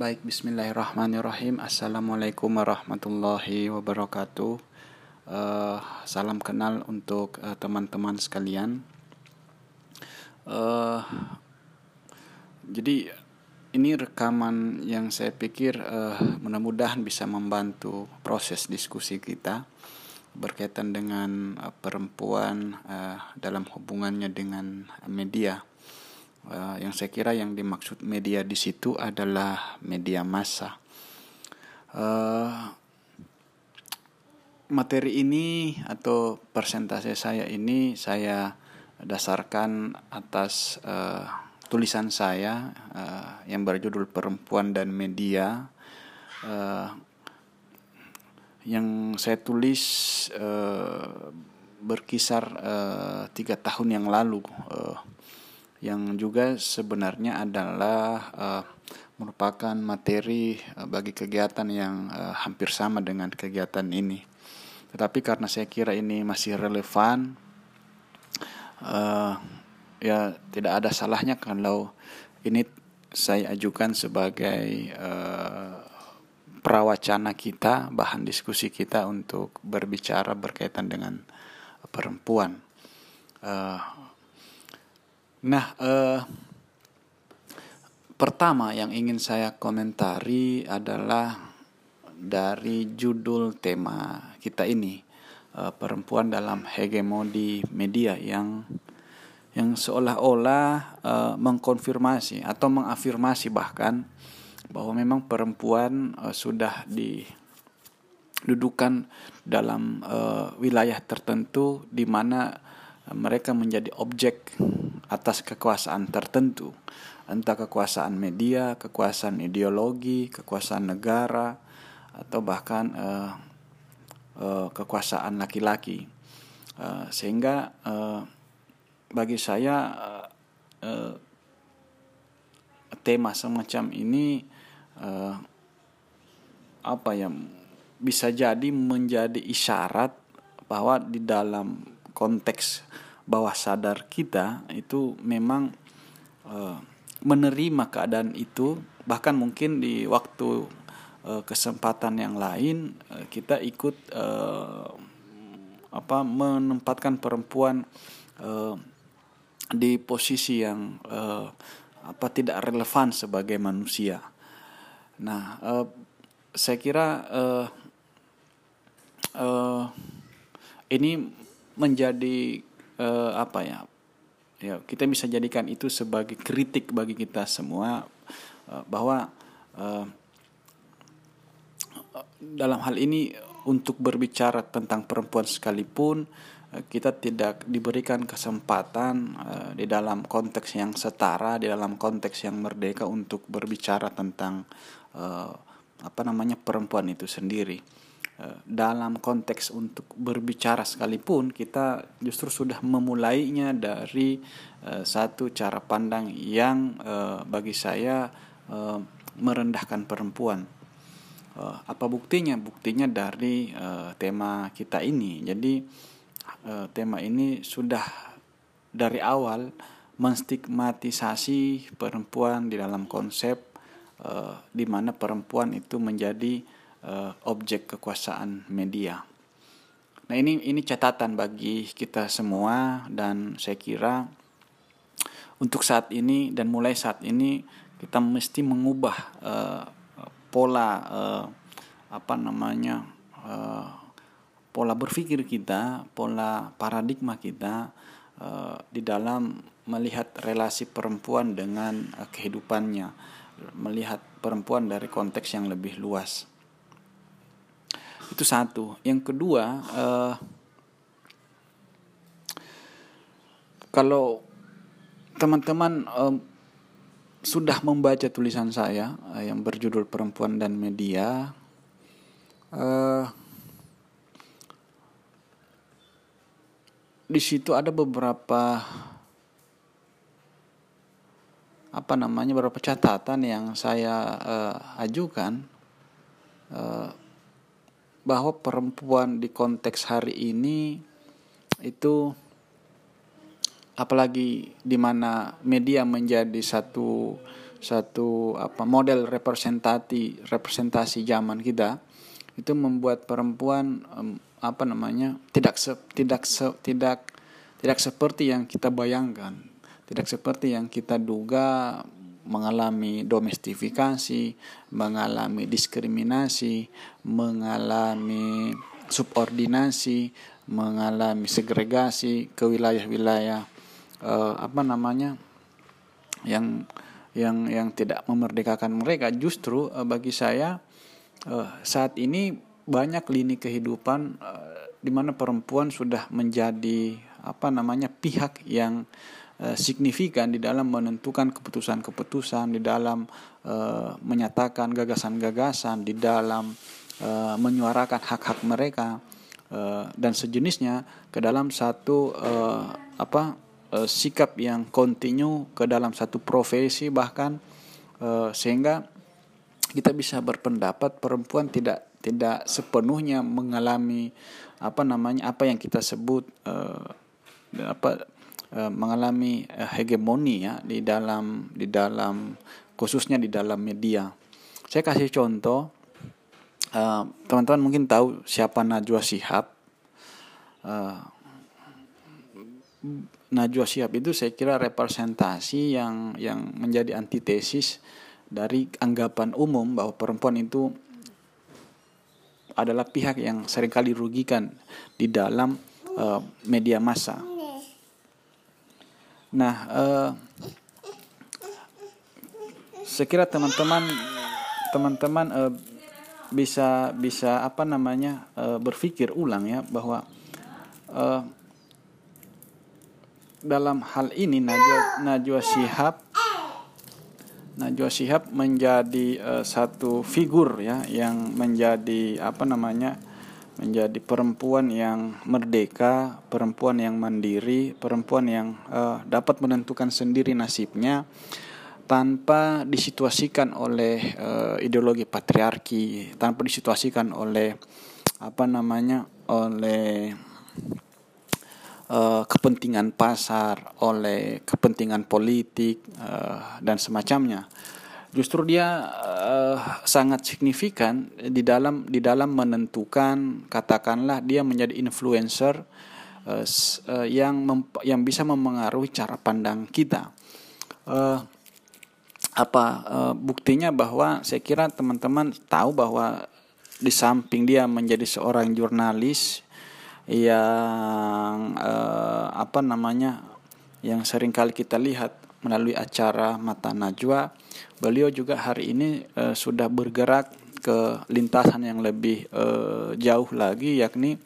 Baik, bismillahirrahmanirrahim. Assalamualaikum warahmatullahi wabarakatuh. Uh, salam kenal untuk uh, teman-teman sekalian. Uh, jadi ini rekaman yang saya pikir uh, mudah-mudahan bisa membantu proses diskusi kita berkaitan dengan uh, perempuan uh, dalam hubungannya dengan media Uh, yang saya kira yang dimaksud media di situ adalah media massa. Uh, materi ini atau persentase saya ini saya dasarkan atas uh, tulisan saya uh, yang berjudul Perempuan dan Media uh, yang saya tulis uh, berkisar uh, tiga tahun yang lalu. Uh, yang juga sebenarnya adalah uh, merupakan materi uh, bagi kegiatan yang uh, hampir sama dengan kegiatan ini. Tetapi karena saya kira ini masih relevan, uh, ya tidak ada salahnya kalau ini saya ajukan sebagai uh, prawacana kita, bahan diskusi kita untuk berbicara berkaitan dengan perempuan. Uh, Nah, eh, pertama yang ingin saya komentari adalah dari judul tema kita ini, eh, perempuan dalam hegemoni media yang yang seolah-olah eh, mengkonfirmasi atau mengafirmasi bahkan bahwa memang perempuan eh, sudah didudukan dalam uh, wilayah tertentu di mana mereka menjadi objek atas kekuasaan tertentu, entah kekuasaan media, kekuasaan ideologi, kekuasaan negara, atau bahkan uh, uh, kekuasaan laki-laki. Uh, sehingga uh, bagi saya uh, uh, tema semacam ini uh, apa ya bisa jadi menjadi isyarat bahwa di dalam konteks bawah sadar kita itu memang uh, menerima keadaan itu bahkan mungkin di waktu uh, kesempatan yang lain uh, kita ikut uh, apa menempatkan perempuan uh, di posisi yang uh, apa tidak relevan sebagai manusia. Nah, uh, saya kira uh, uh, ini menjadi uh, apa ya? Ya kita bisa jadikan itu sebagai kritik bagi kita semua uh, bahwa uh, dalam hal ini untuk berbicara tentang perempuan sekalipun kita tidak diberikan kesempatan uh, di dalam konteks yang setara di dalam konteks yang merdeka untuk berbicara tentang uh, apa namanya perempuan itu sendiri. Eh, dalam konteks untuk berbicara sekalipun kita justru sudah memulainya dari uh, satu cara pandang yang uh, bagi saya merendahkan perempuan. Apa buktinya? Buktinya dari tema kita ini. Jadi tema ini sudah dari awal menstigmatisasi perempuan di dalam konsep di mana perempuan itu menjadi uh, objek kekuasaan media. Nah ini ini catatan bagi kita semua dan saya kira untuk saat ini dan mulai saat ini kita mesti mengubah uh, pola uh, apa namanya uh, pola berpikir kita, pola paradigma kita uh, di dalam melihat relasi perempuan dengan uh, kehidupannya, melihat perempuan dari konteks yang lebih luas. Itu satu. Yang kedua, uh, kalau teman-teman uh, sudah membaca tulisan saya uh, yang berjudul Perempuan dan Media, uh, di situ ada beberapa apa namanya beberapa catatan yang saya uh, ajukan uh, bahwa perempuan di konteks hari ini itu apalagi di mana media menjadi satu satu apa model representasi representasi zaman kita itu membuat perempuan apa namanya tidak se, tidak se, tidak tidak seperti yang kita bayangkan tidak seperti yang kita duga mengalami domestifikasi mengalami diskriminasi mengalami subordinasi mengalami segregasi ke wilayah-wilayah uh, apa namanya yang yang yang tidak memerdekakan mereka. Justru uh, bagi saya uh, saat ini banyak lini kehidupan uh, di mana perempuan sudah menjadi apa namanya pihak yang uh, signifikan di dalam menentukan keputusan-keputusan, di dalam uh, menyatakan gagasan-gagasan, di dalam uh, menyuarakan hak-hak mereka dan sejenisnya ke dalam satu apa sikap yang kontinu ke dalam satu profesi bahkan sehingga kita bisa berpendapat perempuan tidak tidak sepenuhnya mengalami apa namanya apa yang kita sebut apa mengalami uh, hegemoni ya di dalam di dalam khususnya di dalam media. Saya kasih contoh teman-teman uh, mungkin tahu siapa Najwa Shihab. Uh, Najwa Shihab itu saya kira representasi yang yang menjadi antitesis dari anggapan umum bahwa perempuan itu adalah pihak yang sering kali dirugikan di dalam uh, media massa. Nah, uh, saya kira teman-teman teman-teman uh, bisa bisa apa namanya uh, berpikir ulang ya bahwa uh, dalam hal ini Najwa Najwa Shihab Najwa Shihab menjadi uh, satu figur ya yang menjadi apa namanya menjadi perempuan yang merdeka, perempuan yang mandiri, perempuan yang uh, dapat menentukan sendiri nasibnya tanpa disituasikan oleh uh, ideologi patriarki, tanpa disituasikan oleh apa namanya oleh uh, kepentingan pasar, oleh kepentingan politik dan semacamnya. Justru dia uh, sangat signifikan di dalam di dalam menentukan katakanlah dia menjadi influencer uh, uh, yang yang bisa mempengaruhi cara pandang kita. Uh, apa uh, buktinya bahwa saya kira teman-teman tahu bahwa di samping dia menjadi seorang jurnalis yang eh, apa namanya yang sering kali kita lihat melalui acara Mata Najwa. Beliau juga hari ini eh, sudah bergerak ke lintasan yang lebih eh, jauh lagi yakni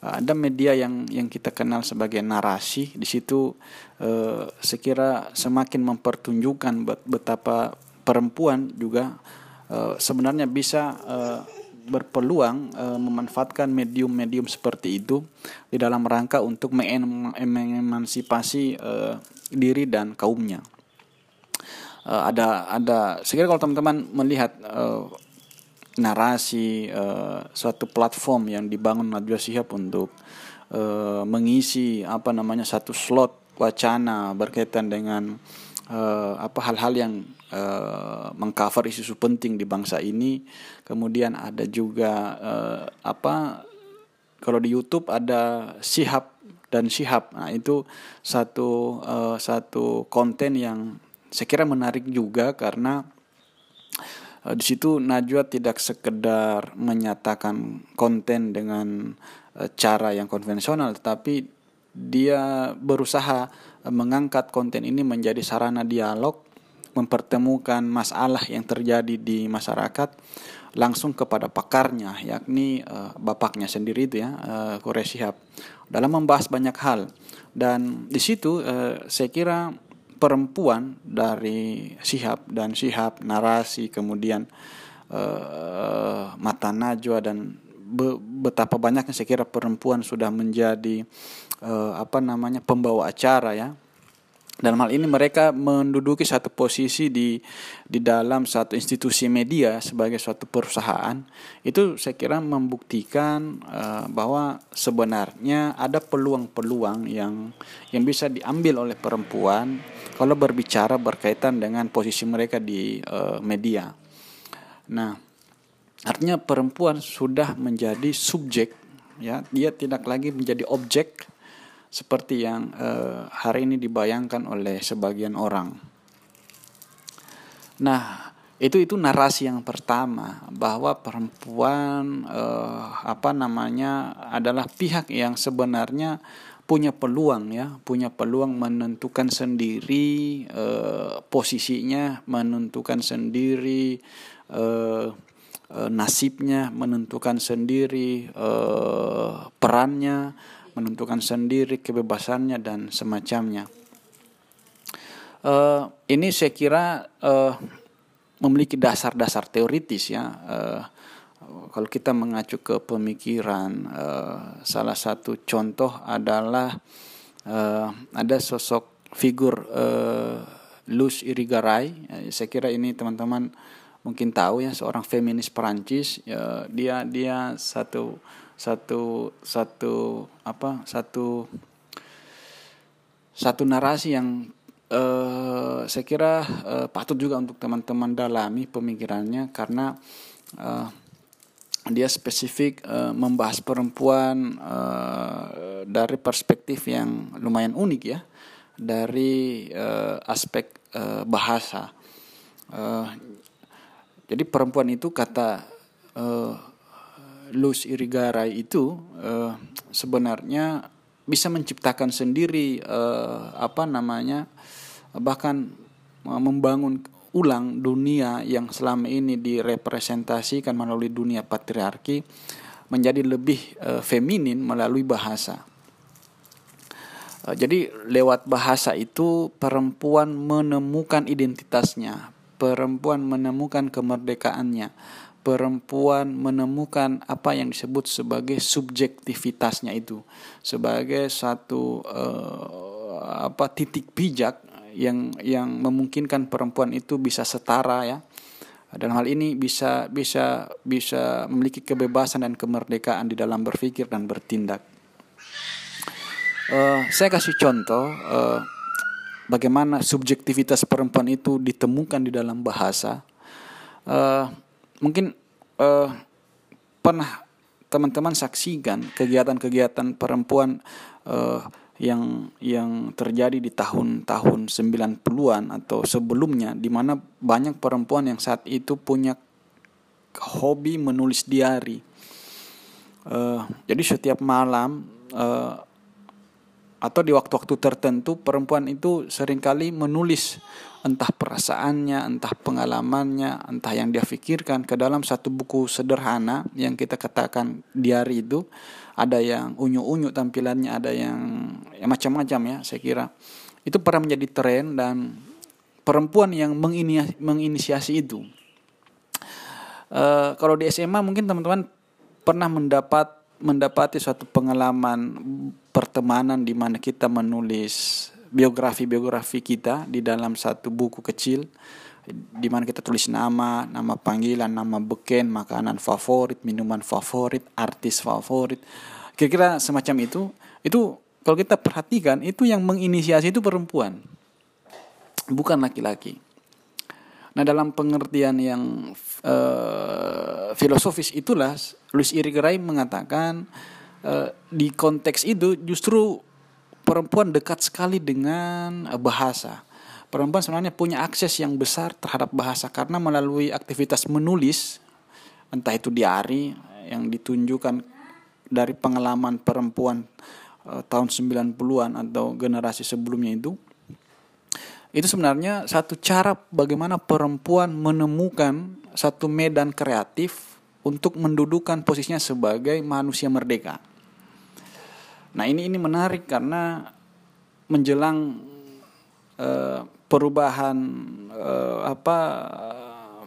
eh, ada media yang yang kita kenal sebagai narasi. Di situ eh, sekira semakin mempertunjukkan betapa perempuan juga sebenarnya bisa berpeluang e, memanfaatkan medium-medium seperti itu di dalam rangka untuk mengemansipasi e, diri dan kaumnya. E, ada ada sekiranya kalau teman-teman melihat e, narasi e, suatu platform yang dibangun Najwa Shihab untuk e, mengisi apa namanya satu slot wacana berkaitan dengan uh, apa hal-hal yang uh, mengcover isu-isu penting di bangsa ini. Kemudian ada juga uh, apa kalau di YouTube ada Sihab dan Sihab. Nah, itu satu uh, satu konten yang saya kira menarik juga karena di situ Najwa tidak sekedar menyatakan konten dengan cara yang konvensional tetapi dia berusaha mengangkat konten ini menjadi sarana dialog, mempertemukan masalah yang terjadi di masyarakat langsung kepada pakarnya, yakni uh, bapaknya sendiri itu ya, uh, Kore Shihab, dalam membahas banyak hal. Dan di situ uh, saya kira perempuan dari Shihab dan Shihab narasi kemudian uh, mata najwa dan be, betapa banyaknya saya kira perempuan sudah menjadi uh, apa namanya pembawa acara ya dalam hal ini mereka menduduki satu posisi di di dalam satu institusi media sebagai suatu perusahaan itu saya kira membuktikan uh, bahwa sebenarnya ada peluang-peluang yang yang bisa diambil oleh perempuan kalau berbicara berkaitan dengan posisi mereka di uh, media. Nah, artinya perempuan sudah menjadi subjek ya, dia tidak lagi menjadi objek seperti yang uh, hari ini dibayangkan oleh sebagian orang. Nah, itu itu narasi yang pertama bahwa perempuan uh, apa namanya adalah pihak yang sebenarnya punya peluang ya, punya peluang menentukan sendiri uh, posisinya, menentukan sendiri uh, nasibnya, menentukan sendiri uh, perannya, menentukan sendiri kebebasannya dan semacamnya. Uh, ini saya kira uh, memiliki dasar-dasar teoritis ya. Uh, kalau kita mengacu ke pemikiran, uh, salah satu contoh adalah uh, ada sosok figur uh, Luz Irigaray. Saya kira ini teman-teman mungkin tahu ya seorang feminis Perancis. Uh, dia dia satu satu satu apa satu satu narasi yang uh, saya kira uh, patut juga untuk teman-teman dalami pemikirannya karena uh, dia spesifik uh, membahas perempuan uh, dari perspektif yang lumayan unik ya dari uh, aspek uh, bahasa. Uh, jadi perempuan itu kata uh, Luz Irigaray itu uh, sebenarnya bisa menciptakan sendiri uh, apa namanya bahkan uh, membangun ulang dunia yang selama ini direpresentasikan melalui dunia patriarki menjadi lebih uh, feminin melalui bahasa. Jadi lewat bahasa itu perempuan menemukan identitasnya, perempuan menemukan kemerdekaannya, perempuan menemukan apa yang disebut sebagai subjektivitasnya itu sebagai satu uh, apa titik pijak yang yang memungkinkan perempuan itu bisa setara ya dalam hal ini bisa bisa bisa memiliki kebebasan dan kemerdekaan di dalam berpikir dan bertindak. Uh, saya kasih contoh uh, bagaimana subjektivitas perempuan itu ditemukan di dalam bahasa. Uh, mungkin uh, pernah teman-teman saksikan kegiatan-kegiatan perempuan uh, yang yang terjadi di tahun-tahun 90-an atau sebelumnya di mana banyak perempuan yang saat itu punya hobi menulis diari. Uh, jadi setiap malam uh, atau di waktu-waktu tertentu perempuan itu sering kali menulis entah perasaannya, entah pengalamannya, entah yang dia pikirkan ke dalam satu buku sederhana yang kita katakan diary itu ada yang unyu-unyu tampilannya, ada yang ya macam-macam ya saya kira. Itu pernah menjadi tren dan perempuan yang menginisiasi itu. Uh, kalau di SMA mungkin teman-teman pernah mendapat mendapati suatu pengalaman pertemanan di mana kita menulis biografi-biografi kita di dalam satu buku kecil di mana kita tulis nama, nama panggilan, nama beken, makanan favorit, minuman favorit, artis favorit. Kira-kira semacam itu. Itu kalau kita perhatikan itu yang menginisiasi itu perempuan. Bukan laki-laki. Nah, dalam pengertian yang uh, filosofis itulah Louis Irigaray mengatakan uh, di konteks itu justru perempuan dekat sekali dengan eh, bahasa. Perempuan sebenarnya punya akses yang besar terhadap bahasa karena melalui aktivitas menulis, entah itu diari yang ditunjukkan dari pengalaman perempuan uh, tahun 90-an atau generasi sebelumnya itu, itu sebenarnya satu cara bagaimana perempuan menemukan satu medan kreatif untuk mendudukan posisinya sebagai manusia merdeka. Nah ini ini menarik karena menjelang uh, perubahan uh, apa uh,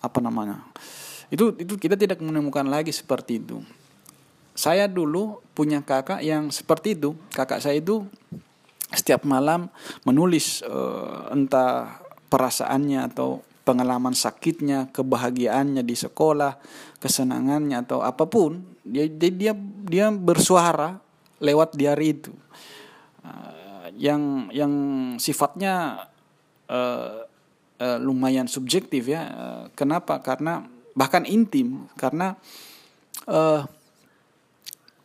apa namanya itu itu kita tidak menemukan lagi seperti itu. Saya dulu punya kakak yang seperti itu. Kakak saya itu setiap malam menulis uh, entah perasaannya atau pengalaman sakitnya, kebahagiaannya di sekolah, kesenangannya atau apa pun, dia dia dia bersuara lewat diary itu. Uh, yang yang sifatnya uh, uh, lumayan subjektif ya. Uh, kenapa? Karena bahkan intim karena uh,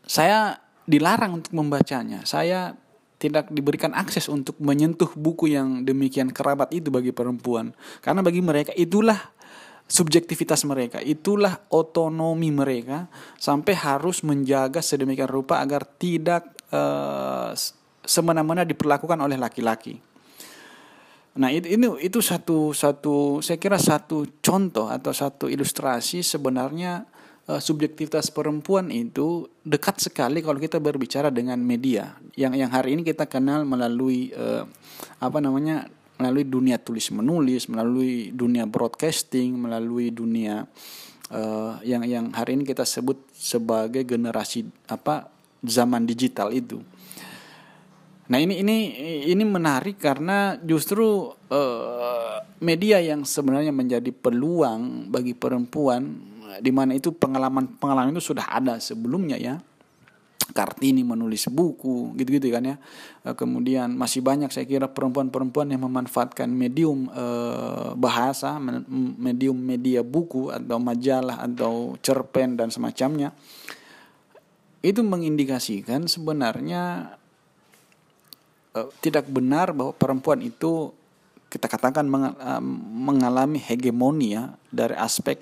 saya dilarang untuk membacanya. Saya tidak diberikan akses untuk menyentuh buku yang demikian kerabat itu bagi perempuan. Karena bagi mereka itulah subjektivitas mereka, itulah otonomi mereka sampai harus menjaga sedemikian rupa agar tidak uh, semena-mena diperlakukan oleh laki-laki. Nah, itu ini itu satu satu saya kira satu contoh atau satu ilustrasi sebenarnya uh, subjektivitas perempuan itu dekat sekali kalau kita berbicara dengan media. Yang yang hari ini kita kenal melalui uh, apa namanya melalui dunia tulis menulis melalui dunia broadcasting melalui dunia uh, yang yang hari ini kita sebut sebagai generasi apa zaman digital itu. Nah ini ini ini menarik karena justru uh, media yang sebenarnya menjadi peluang bagi perempuan di mana itu pengalaman-pengalaman itu sudah ada sebelumnya ya. Kartini menulis buku gitu-gitu kan ya. Eh, kemudian masih banyak saya kira perempuan-perempuan yang memanfaatkan medium eh, bahasa, medium media buku atau majalah atau cerpen dan semacamnya. Itu mengindikasikan sebenarnya eh, tidak benar bahwa perempuan itu kita katakan mengalami hegemoni ya dari aspek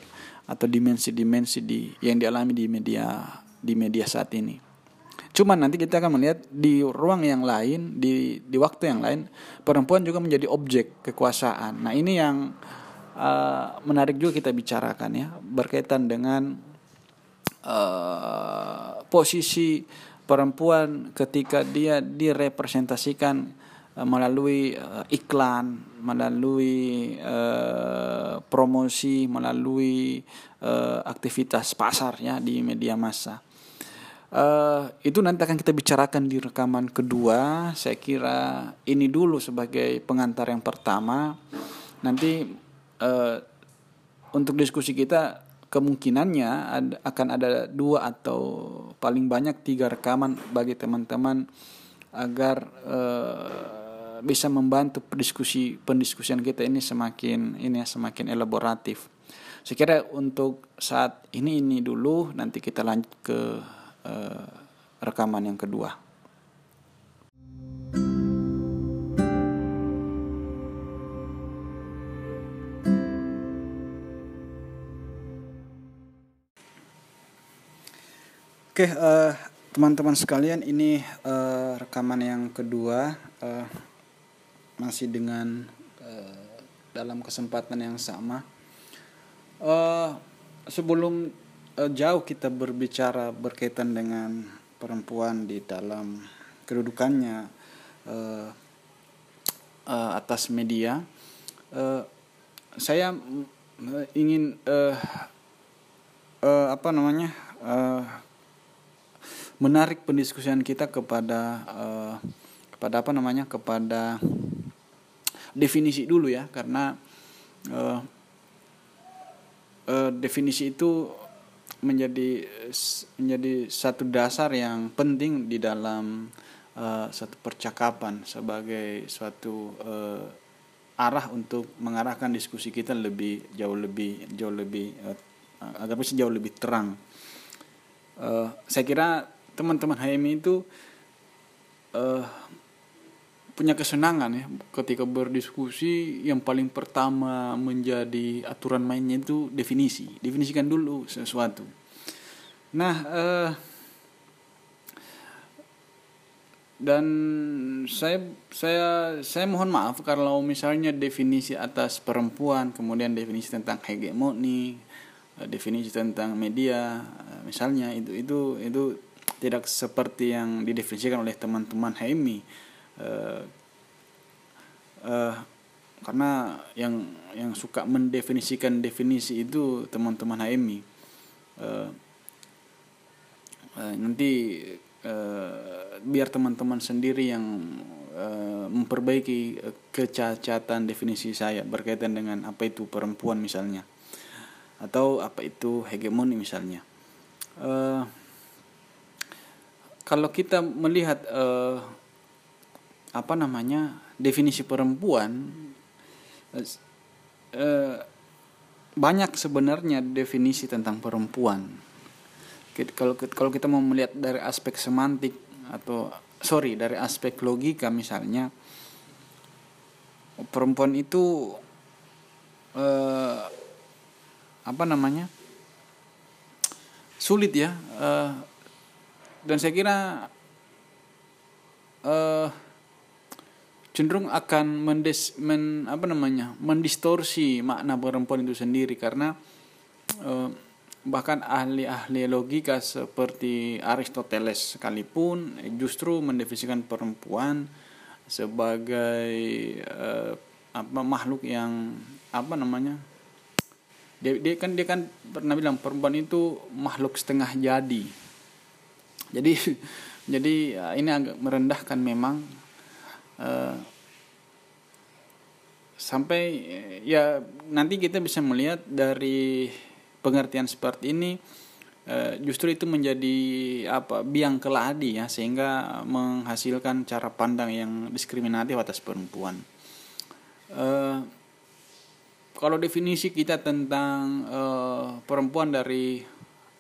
atau dimensi-dimensi di yang dialami di media di media saat ini. Cuman nanti kita akan melihat di ruang yang lain, di di waktu yang lain, perempuan juga menjadi objek kekuasaan. Nah ini yang uh, menarik juga kita bicarakan ya, berkaitan dengan uh, posisi perempuan ketika dia direpresentasikan melalui uh, iklan, melalui uh, promosi, melalui uh, aktivitas pasar ya di media massa. Uh, itu nanti akan kita bicarakan di rekaman kedua. Saya kira ini dulu sebagai pengantar yang pertama. Nanti uh, untuk diskusi kita kemungkinannya ada, akan ada dua atau paling banyak tiga rekaman bagi teman-teman agar uh, bisa membantu pendiskusi pendiskusian kita ini semakin ini ya semakin elaboratif. Saya kira untuk saat ini ini dulu nanti kita lanjut ke uh, rekaman yang kedua. Oke, uh, teman-teman sekalian, ini uh, rekaman yang kedua. Uh, masih dengan uh, dalam kesempatan yang sama. Uh, sebelum uh, jauh kita berbicara berkaitan dengan perempuan di dalam kedudukannya uh, uh, atas media, uh, saya ingin uh, uh, apa namanya uh, menarik pendiskusian kita kepada uh, kepada apa namanya kepada definisi dulu ya karena uh, uh, definisi itu menjadi menjadi satu dasar yang penting di dalam uh, satu percakapan sebagai suatu uh, arah untuk mengarahkan diskusi kita lebih jauh lebih jauh lebih uh, bisa jauh lebih terang. Uh, saya kira teman-teman HMI itu uh, punya kesenangan ya. Ketika berdiskusi yang paling pertama menjadi aturan mainnya itu definisi. Definisikan dulu sesuatu. Nah eh, dan saya saya saya mohon maaf kalau misalnya definisi atas perempuan kemudian definisi tentang hegemoni eh, definisi tentang media eh, misalnya itu itu itu tidak seperti yang didefinisikan oleh teman-teman HMI uh, karena yang yang suka mendefinisikan definisi itu teman-teman HMI uh, uh, nanti uh, biar teman-teman sendiri yang uh, memperbaiki kecacatan definisi saya berkaitan dengan apa itu perempuan misalnya atau apa itu hegemoni misalnya. Uh, kalau kita melihat uh, apa namanya definisi perempuan uh, banyak sebenarnya definisi tentang perempuan. Kalau kalau kita mau melihat dari aspek semantik atau sorry dari aspek logika misalnya perempuan itu eh, apa namanya sulit ya eh, dan saya kira eh, cenderung akan mendes men apa namanya mendistorsi makna perempuan itu sendiri karena eh, bahkan ahli-ahli logika seperti Aristoteles sekalipun justru mendefinisikan perempuan sebagai uh, apa makhluk yang apa namanya dia, dia kan dia kan pernah bilang perempuan itu makhluk setengah jadi. Jadi jadi uh, ini agak merendahkan memang uh, sampai ya nanti kita bisa melihat dari pengertian seperti ini eh, justru itu menjadi apa biang keladi ya sehingga menghasilkan cara pandang yang diskriminatif atas perempuan. Eh, kalau definisi kita tentang eh, perempuan dari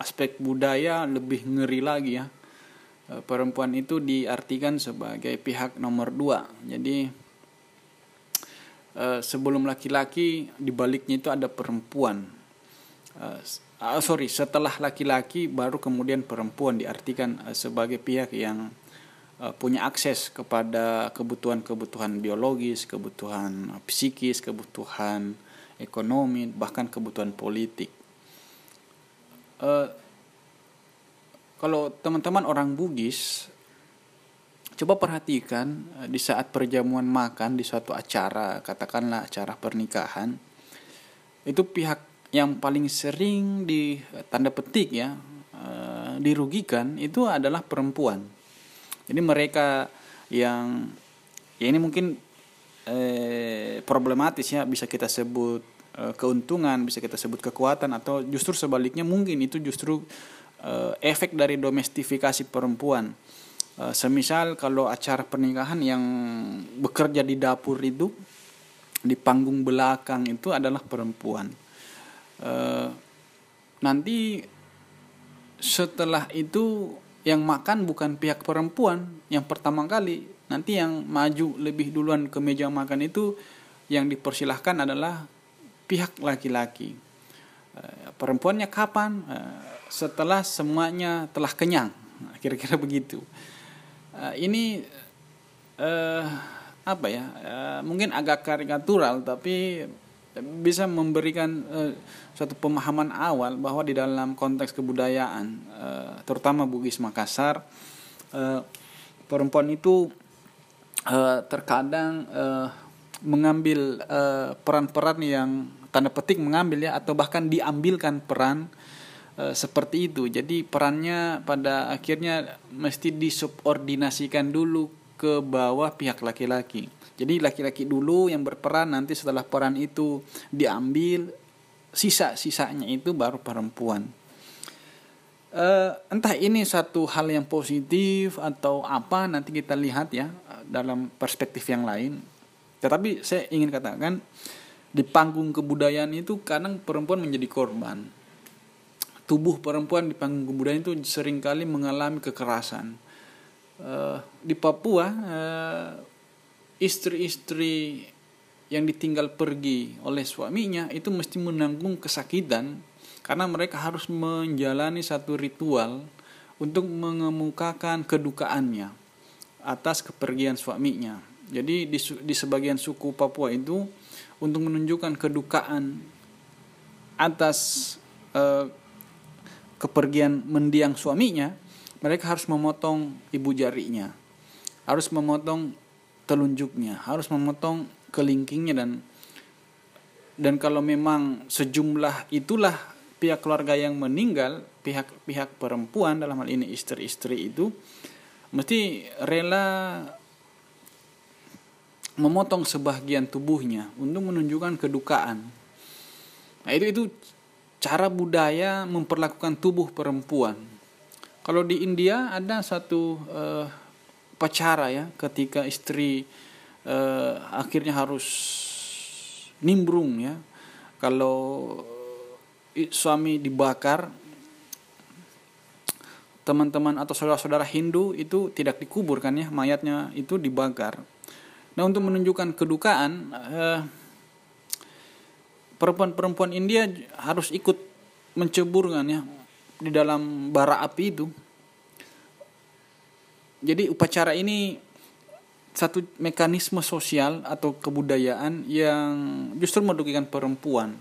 aspek budaya lebih ngeri lagi ya. Perempuan itu diartikan sebagai pihak nomor dua. Jadi sebelum laki-laki dibaliknya itu ada perempuan uh, sorry setelah laki-laki baru kemudian perempuan diartikan sebagai pihak yang punya akses kepada kebutuhan-kebutuhan biologis, kebutuhan psikis, kebutuhan ekonomi, bahkan kebutuhan politik. Kalau teman-teman orang Bugis, coba perhatikan di saat perjamuan makan di suatu acara, katakanlah acara pernikahan, itu pihak yang paling sering di tanda petik ya uh, dirugikan itu adalah perempuan. Jadi mereka yang ya ini mungkin eh, problematis ya bisa kita sebut eh, keuntungan, bisa kita sebut kekuatan atau justru sebaliknya mungkin itu justru eh, efek dari domestifikasi perempuan. Eh, semisal kalau acara pernikahan yang bekerja di dapur itu di panggung belakang itu adalah perempuan. Eh, nanti setelah itu yang makan bukan pihak perempuan yang pertama kali. Nanti yang maju lebih duluan ke meja makan itu yang dipersilahkan adalah pihak laki-laki. Perempuannya kapan setelah semuanya telah kenyang. Kira-kira begitu. Uh, ini uh, apa ya uh, mungkin agak karikatural tapi bisa memberikan uh, suatu pemahaman awal bahwa di dalam konteks kebudayaan uh, terutama Bugis Makassar uh, perempuan itu uh, terkadang uh, mengambil peran-peran uh, yang tanda petik mengambil ya atau bahkan diambilkan peran uh, seperti itu jadi perannya pada akhirnya mesti disubordinasikan dulu ke bawah pihak laki-laki jadi laki-laki dulu yang berperan nanti setelah peran itu diambil sisa-sisanya itu baru perempuan. Uh, entah ini satu hal yang positif atau apa nanti kita lihat ya dalam perspektif yang lain. Tetapi saya ingin katakan di panggung kebudayaan itu kadang perempuan menjadi korban. Tubuh perempuan di panggung kebudayaan itu sering kali mengalami kekerasan. Uh, di Papua uh, istri-istri yang ditinggal pergi oleh suaminya itu mesti menanggung kesakitan karena mereka harus menjalani satu ritual untuk mengemukakan kedukaannya atas kepergian suaminya. Jadi di, di sebagian suku Papua itu untuk menunjukkan kedukaan atas eh, kepergian mendiang suaminya, mereka harus memotong ibu jarinya, harus memotong telunjuknya, harus memotong kelingkingnya dan dan kalau memang sejumlah itulah pihak keluarga yang meninggal, pihak-pihak perempuan dalam hal ini istri-istri itu mesti rela memotong sebagian tubuhnya untuk menunjukkan kedukaan. Nah, itu itu cara budaya memperlakukan tubuh perempuan. Kalau di India ada satu uh, pacara ya ketika istri uh, akhirnya harus nimbrung ya. Kalau suami dibakar teman-teman atau saudara-saudara Hindu itu tidak dikuburkan ya mayatnya itu dibakar. Nah untuk menunjukkan kedukaan uh, perempuan-perempuan India harus ikut mencebur kan ya di dalam bara api itu. Jadi upacara ini satu mekanisme sosial atau kebudayaan yang justru merugikan perempuan.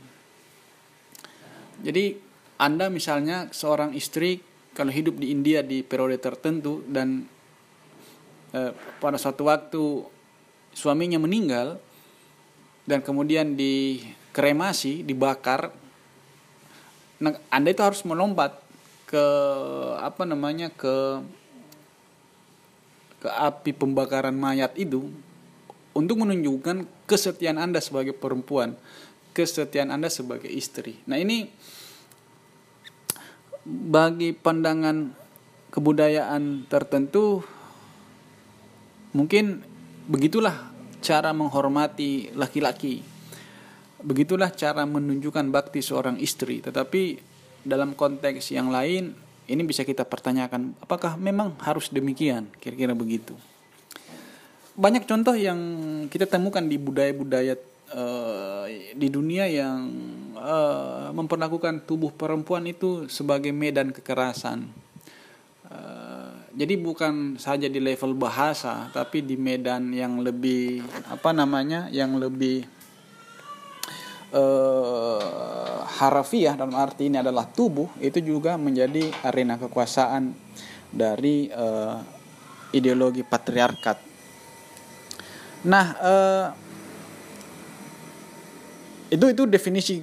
Jadi Anda misalnya seorang istri kalau hidup di India di periode tertentu dan eh, pada suatu waktu suaminya meninggal dan kemudian di kremasi, dibakar, Anda itu harus melompat ke apa namanya ke ke api pembakaran mayat itu untuk menunjukkan kesetiaan Anda sebagai perempuan, kesetiaan Anda sebagai istri. Nah, ini bagi pandangan kebudayaan tertentu mungkin begitulah cara menghormati laki-laki Begitulah cara menunjukkan bakti seorang istri. Tetapi dalam konteks yang lain ini bisa kita pertanyakan apakah memang harus demikian? Kira-kira begitu. Banyak contoh yang kita temukan di budaya-budaya uh, di dunia yang uh, memperlakukan tubuh perempuan itu sebagai medan kekerasan. Uh, jadi bukan saja di level bahasa, tapi di medan yang lebih apa namanya, yang lebih uh, harafiah dalam arti ini adalah tubuh itu juga menjadi arena kekuasaan dari uh, ideologi patriarkat. Nah, uh, itu itu definisi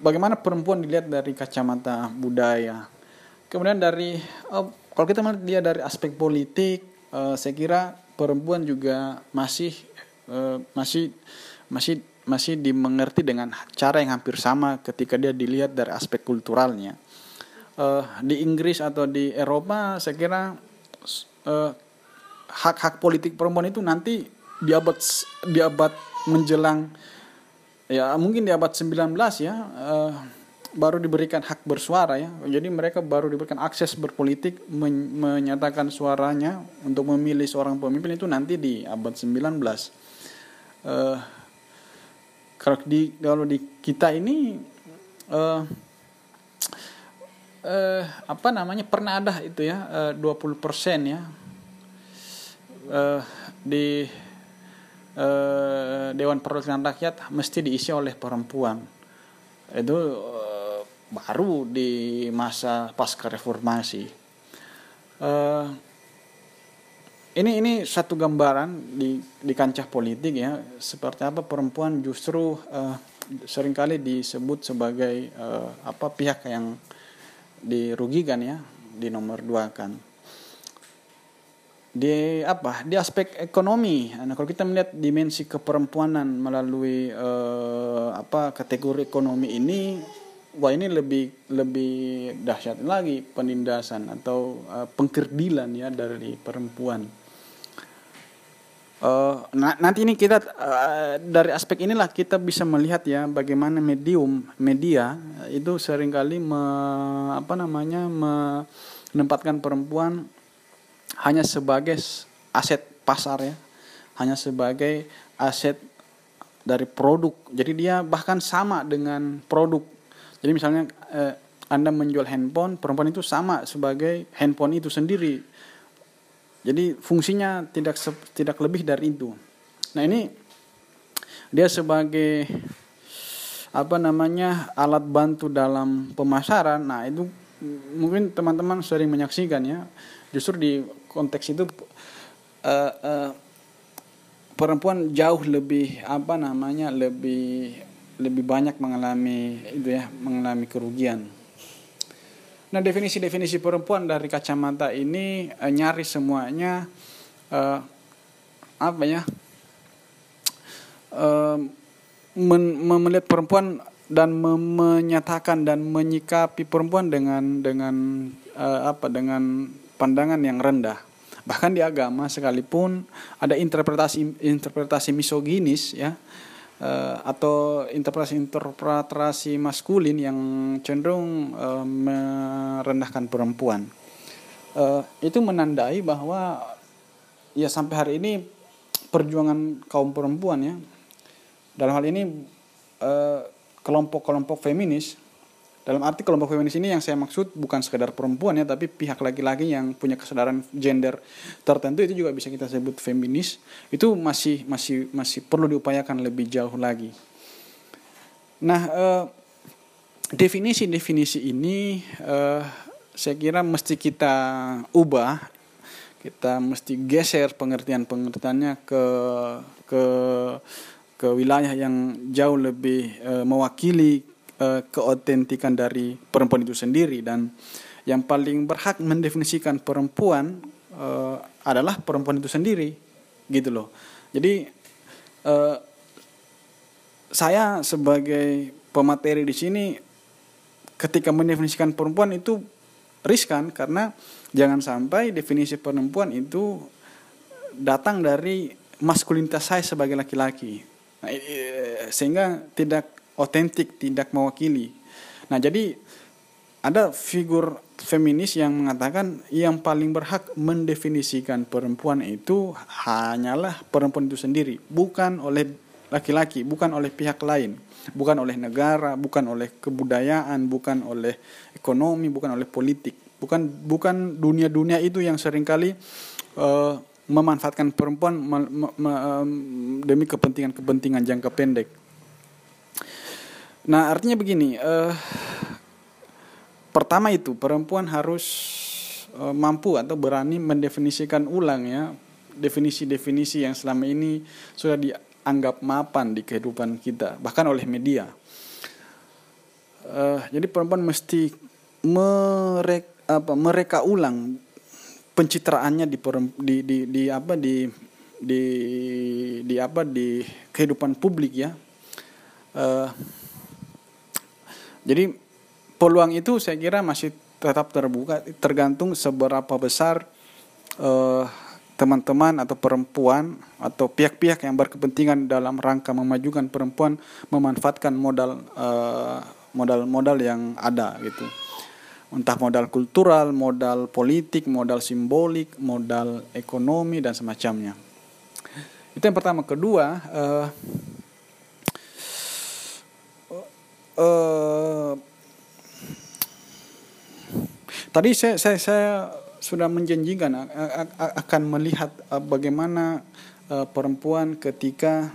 bagaimana perempuan dilihat dari kacamata budaya. Kemudian dari uh, kalau kita melihat dia dari aspek politik, uh, saya kira perempuan juga masih masih masih masih dimengerti dengan cara yang hampir sama ketika dia dilihat dari aspek kulturalnya. Uh, di Inggris atau di Eropa, saya kira uh, hak-hak politik perempuan itu nanti di abad di abad menjelang ya mungkin di abad 19 ya uh, baru diberikan hak bersuara ya. Jadi mereka baru diberikan akses berpolitik men menyatakan suaranya untuk memilih seorang pemimpin itu nanti di abad 19. Uh, kalau di kalau di kita ini uh, uh, apa namanya pernah ada itu ya uh, 20% ya uh, di uh, Dewan Perwakilan Rakyat mesti diisi oleh perempuan. Itu uh, baru di masa pasca reformasi. Uh, ini ini satu gambaran di di kancah politik ya. Seperti apa perempuan justru uh, sering kali disebut sebagai uh, apa pihak yang dirugikan ya di nomor dua kan. Di apa? Di aspek ekonomi. Nah kalau kita melihat dimensi keperempuanan melalui uh, apa kategori ekonomi ini wah ini lebih lebih dahsyat lagi penindasan atau uh, pengkerdilan ya dari perempuan Uh, nanti ini kita uh, dari aspek inilah kita bisa melihat ya bagaimana medium media itu sering kali me, apa namanya menempatkan perempuan hanya sebagai aset pasar ya, hanya sebagai aset dari produk. Jadi dia bahkan sama dengan produk. Jadi misalnya uh, Anda menjual handphone, perempuan itu sama sebagai handphone itu sendiri jadi fungsinya tidak tidak lebih dari itu. Nah ini dia sebagai apa namanya alat bantu dalam pemasaran. Nah itu mungkin teman-teman sering menyaksikan ya. Justru di konteks itu uh, uh, perempuan jauh lebih apa namanya lebih lebih banyak mengalami itu ya mengalami kerugian Nah definisi-definisi perempuan dari kacamata ini uh, nyaris semuanya uh, apa ya uh, men, melihat perempuan dan menyatakan dan menyikapi perempuan dengan dengan uh, apa dengan pandangan yang rendah. Bahkan di agama sekalipun ada interpretasi interpretasi misoginis ya uh, atau interpretasi-interpretasi maskulin yang cenderung uh, merendahkan perempuan. Uh, itu menandai bahwa ya sampai hari ini perjuangan kaum perempuan ya dalam hal ini kelompok-kelompok feminis dalam arti kelompok feminis ini yang saya maksud bukan sekedar perempuan ya, tapi pihak laki-laki yang punya kesadaran gender tertentu itu juga bisa kita sebut feminis. Itu masih masih masih perlu diupayakan lebih jauh lagi. Nah, eh, definisi-definisi ini eh, saya kira mesti kita ubah, kita mesti geser pengertian-pengertiannya ke ke ke wilayah yang jauh lebih eh, mewakili uh, keotentikan dari perempuan itu sendiri. Dan yang paling berhak mendefinisikan perempuan uh, adalah perempuan itu sendiri gitu loh. Jadi uh, saya sebagai pemateri di sini ketika mendefinisikan perempuan itu riskan karena jangan sampai definisi perempuan itu datang dari maskulinitas saya sebagai laki-laki. Nah, sehingga tidak otentik, tidak mewakili. Nah, jadi ada figur feminis yang mengatakan yang paling berhak mendefinisikan perempuan itu hanyalah perempuan itu sendiri, bukan oleh laki-laki, bukan oleh pihak lain, bukan oleh negara, bukan oleh kebudayaan, bukan oleh ekonomi, bukan oleh politik, bukan bukan dunia-dunia itu yang sering kali uh, memanfaatkan perempuan demi kepentingan-kepentingan jangka pendek. Nah, artinya begini, uh, pertama itu perempuan harus uh, mampu atau berani mendefinisikan ulang ya definisi-definisi yang selama ini sudah dianggap mapan di kehidupan kita, bahkan oleh media. Uh, jadi perempuan mesti merek, apa, mereka ulang pencitraannya di, di, di, di apa di di di apa di kehidupan publik ya. Uh, jadi peluang itu saya kira masih tetap terbuka tergantung seberapa besar eh, teman-teman atau perempuan atau pihak-pihak yang berkepentingan dalam rangka memajukan perempuan memanfaatkan modal uh, modal-modal yang ada gitu entah modal kultural, modal politik, modal simbolik, modal ekonomi dan semacamnya. Itu yang pertama. Kedua, uh, uh, tadi saya, saya saya sudah menjanjikan akan melihat uh, bagaimana uh, perempuan ketika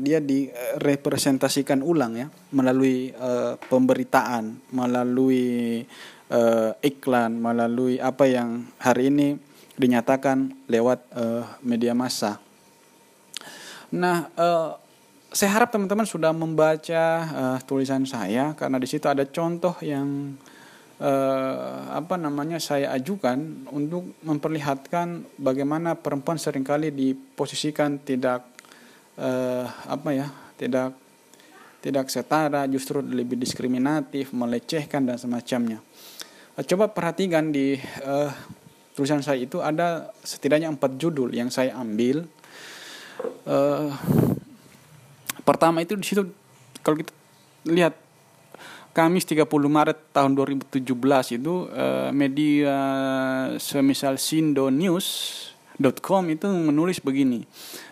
dia direpresentasikan ulang ya melalui pemberitaan, melalui iklan, melalui apa yang hari ini dinyatakan lewat media massa. Nah, saya harap teman-teman sudah membaca uh, tulisan saya karena di situ ada contoh yang uh, apa namanya saya ajukan untuk memperlihatkan bagaimana perempuan sering kali diposisikan tidak uh, apa ya tidak tidak setara justru lebih diskriminatif melecehkan dan semacamnya. Uh, coba perhatikan di uh, tulisan saya itu ada setidaknya empat judul yang saya ambil. Uh, Pertama itu di situ kalau kita lihat Kamis 30 Maret tahun 2017 itu uh, media semisal Sindo News.com itu menulis begini.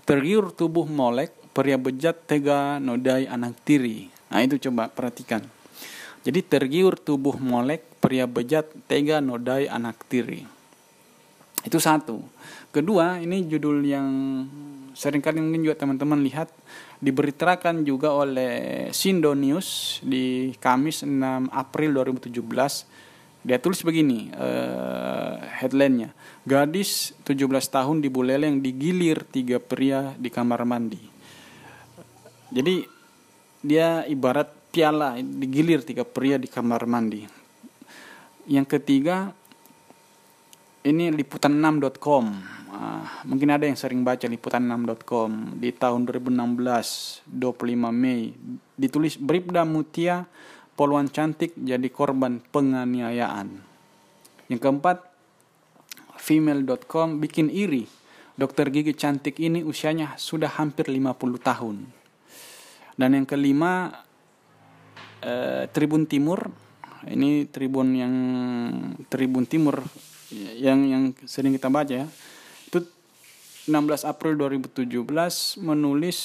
Tergiur tubuh molek, pria bejat tega nodai anak tiri. Nah itu coba perhatikan. Jadi tergiur tubuh molek, pria bejat tega nodai anak tiri. Itu satu. Kedua, ini judul yang sering kali mungkin juga teman-teman lihat diberitakan juga oleh Sindo News di Kamis 6 April 2017 dia tulis begini uh, headline-nya. Gadis 17 tahun di Buleleng digilir tiga pria di kamar mandi. Jadi dia ibarat piala digilir tiga pria di kamar mandi. Yang ketiga ini liputan6.com Uh, mungkin ada yang sering baca liputan6.com di tahun 2016 25 Mei ditulis Bribda Mutia poluan cantik jadi korban penganiayaan. Yang keempat female.com bikin iri. Dokter gigi cantik ini usianya sudah hampir 50 tahun. Dan yang kelima uh, Tribun Timur ini Tribun yang Tribun Timur yang yang sering kita baca ya 16 April 2017 menulis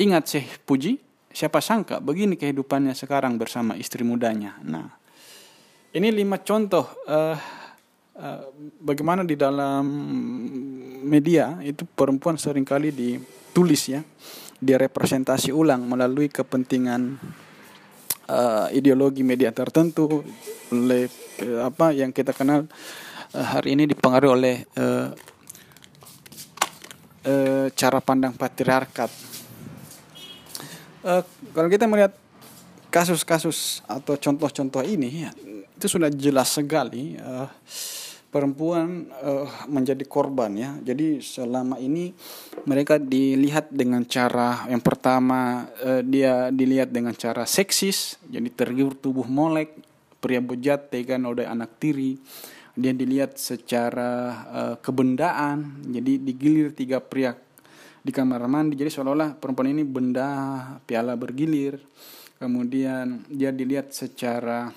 Ingat Syekh Puji, siapa sangka begini kehidupannya sekarang bersama istri mudanya. Nah, ini lima contoh uh, uh, bagaimana di dalam media itu perempuan sering kali ditulis ya, dia representasi ulang melalui kepentingan uh, ideologi media tertentu oleh uh, apa yang kita kenal uh, hari ini dipengaruhi oleh uh, e, cara pandang patriarkat. E, kalau kita melihat kasus-kasus atau contoh-contoh ini, ya, itu sudah jelas sekali e, perempuan e, menjadi korban ya. Jadi selama ini mereka dilihat dengan cara yang pertama e, dia dilihat dengan cara seksis, jadi tergiur tubuh molek, pria bejat tega oleh anak tiri. Dia dilihat secara uh, kebendaan jadi digilir tiga pria di kamar mandi. Jadi seolah-olah perempuan ini benda piala bergilir. Kemudian dia dilihat secara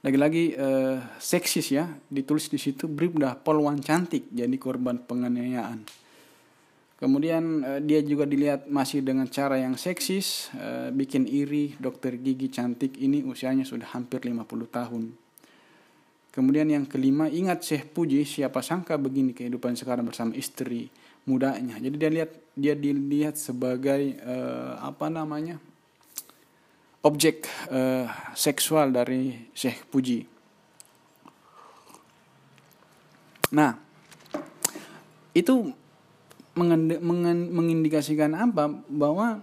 lagi-lagi uh, seksis ya ditulis di situ bribda polwan cantik jadi korban penganiayaan kemudian uh, dia juga dilihat masih dengan cara yang seksis uh, bikin iri dokter gigi cantik ini usianya sudah hampir 50 tahun Kemudian yang kelima, ingat Syekh Puji, siapa sangka begini kehidupan sekarang bersama istri mudanya. Jadi dia lihat dia dilihat sebagai uh, apa namanya? Objek uh, seksual dari Syekh Puji. Nah, itu mengindikasikan apa? Bahwa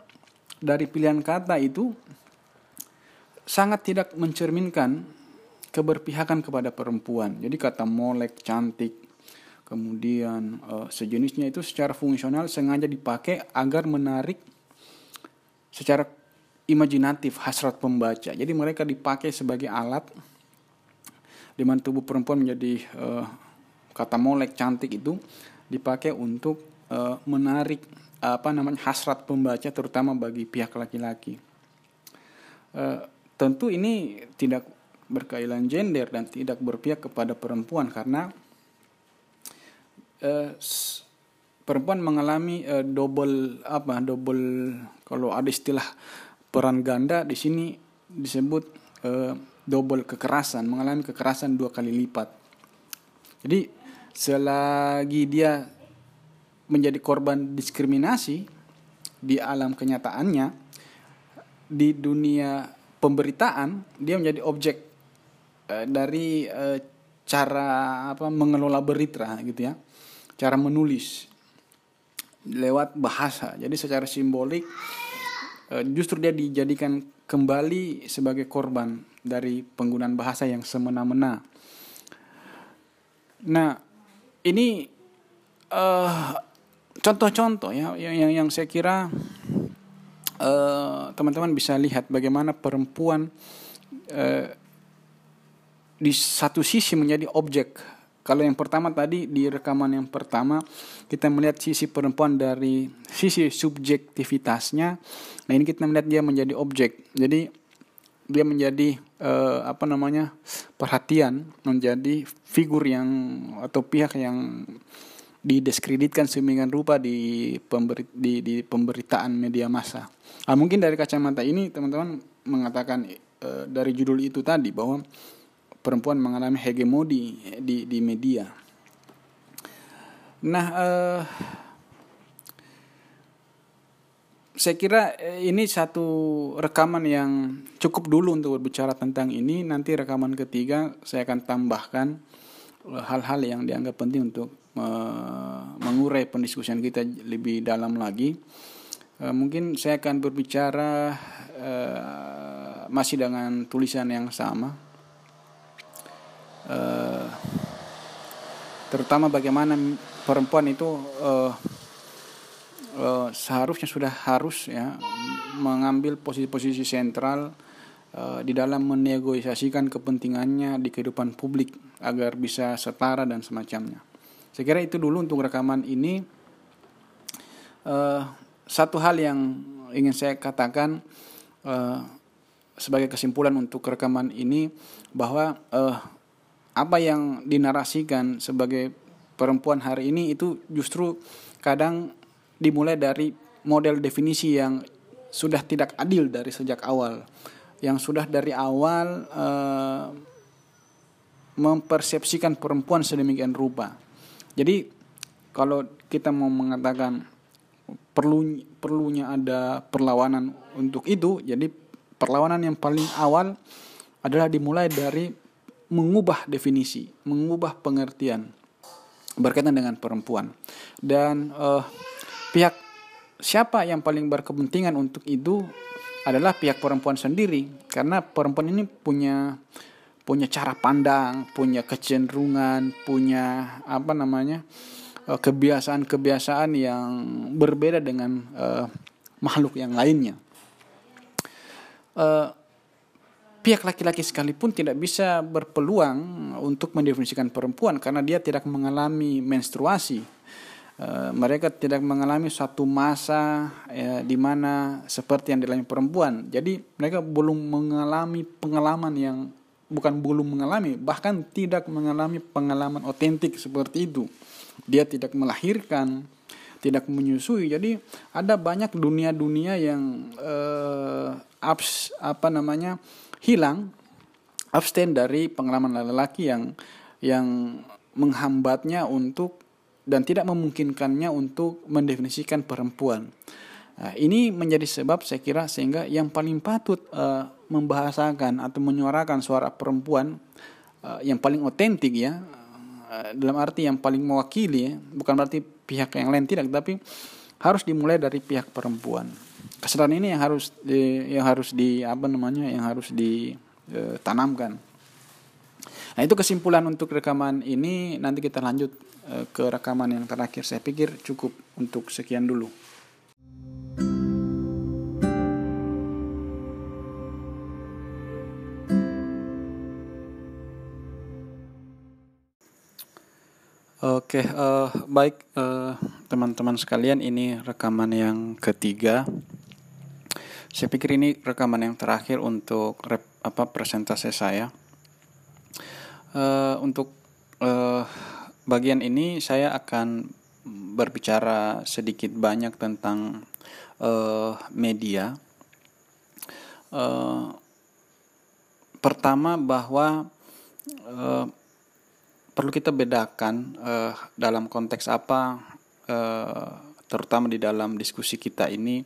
dari pilihan kata itu sangat tidak mencerminkan keberpihakan kepada perempuan. Jadi kata molek, cantik, kemudian uh, sejenisnya itu secara fungsional sengaja dipakai agar menarik secara imajinatif hasrat pembaca. Jadi mereka dipakai sebagai alat di mana tubuh perempuan menjadi uh, kata molek cantik itu dipakai untuk uh, menarik apa namanya hasrat pembaca terutama bagi pihak laki-laki. Uh, tentu ini tidak berkaitan gender dan tidak berpihak kepada perempuan karena uh, perempuan mengalami uh, double apa double kalau ada istilah peran ganda di sini disebut uh, double kekerasan mengalami kekerasan dua kali lipat. Jadi selagi dia menjadi korban diskriminasi di alam kenyataannya di dunia pemberitaan dia menjadi objek Eh, dari uh, cara apa mengelola berita gitu ya cara menulis lewat bahasa. Jadi secara simbolik justru dia dijadikan kembali sebagai korban dari penggunaan bahasa yang semena-mena nah ini contoh-contoh uh, ya yang, yang yang saya kira teman-teman uh, bisa lihat bagaimana perempuan uh, di satu sisi menjadi objek. Kalau yang pertama tadi di rekaman yang pertama kita melihat sisi perempuan dari sisi subjektivitasnya. Nah ini kita melihat dia menjadi objek. Jadi dia menjadi uh, apa namanya perhatian, menjadi figur yang atau pihak yang didiskreditkan semikian rupa di, pemberi, di, di pemberitaan media massa. Nah, mungkin dari kacamata ini teman-teman mengatakan uh, dari judul itu tadi bahwa perempuan mengalami hegemoni di di media. Nah, eh, saya kira ini satu rekaman yang cukup dulu untuk berbicara tentang ini. Nanti rekaman ketiga saya akan tambahkan hal-hal yang dianggap penting untuk mengurai pendiskusian kita lebih dalam lagi. Eh, mungkin saya akan berbicara eh, masih dengan tulisan yang sama uh, terutama bagaimana perempuan itu uh, uh, seharusnya sudah harus ya mengambil posisi-posisi sentral uh, di dalam menegosiasikan kepentingannya di kehidupan publik agar bisa setara dan semacamnya. Saya kira itu dulu untuk rekaman ini. Uh, satu hal yang ingin saya katakan uh, sebagai kesimpulan untuk rekaman ini bahwa uh, apa yang dinarasikan sebagai perempuan hari ini itu justru kadang dimulai dari model definisi yang sudah tidak adil dari sejak awal, yang sudah dari awal uh, mempersepsikan perempuan sedemikian rupa. Jadi kalau kita mau mengatakan perlu perlunya ada perlawanan untuk itu, jadi perlawanan yang paling awal adalah dimulai dari mengubah definisi, mengubah pengertian berkaitan dengan perempuan. Dan uh, pihak siapa yang paling berkepentingan untuk itu adalah pihak perempuan sendiri karena perempuan ini punya punya cara pandang, punya kecenderungan, punya apa namanya? Eh, kebiasaan-kebiasaan yang berbeda dengan uh, makhluk yang lainnya. Uh, pihak laki-laki sekalipun tidak bisa berpeluang untuk mendefinisikan perempuan karena dia tidak mengalami menstruasi. Uh, mereka tidak mengalami suatu masa ya, di mana seperti yang dialami perempuan. Jadi mereka belum mengalami pengalaman yang bukan belum mengalami, bahkan tidak mengalami pengalaman otentik seperti itu. Dia tidak melahirkan, tidak menyusui. Jadi ada banyak dunia-dunia yang uh, abs apa namanya hilang abstain dari pengalaman laki-laki yang yang menghambatnya untuk dan tidak memungkinkannya untuk mendefinisikan perempuan. Nah, ini menjadi sebab saya kira sehingga yang paling patut uh, membahasakan atau menyuarakan suara perempuan uh, yang paling otentik ya uh, dalam arti yang paling mewakili ya, bukan berarti pihak yang lain tidak tapi harus dimulai dari pihak perempuan kesadaran ini yang harus di, yang harus di apa namanya yang harus ditanamkan. E, nah itu kesimpulan untuk rekaman ini nanti kita lanjut e, ke rekaman yang terakhir. Saya pikir cukup untuk sekian dulu. Oke, uh, baik teman-teman uh, sekalian, ini rekaman yang ketiga saya pikir ini rekaman yang terakhir untuk rep, apa presentasi saya. Uh, untuk uh, bagian ini saya akan berbicara sedikit banyak tentang uh, media. Uh, pertama bahwa uh, perlu kita bedakan uh, dalam konteks apa, uh, terutama di dalam diskusi kita ini.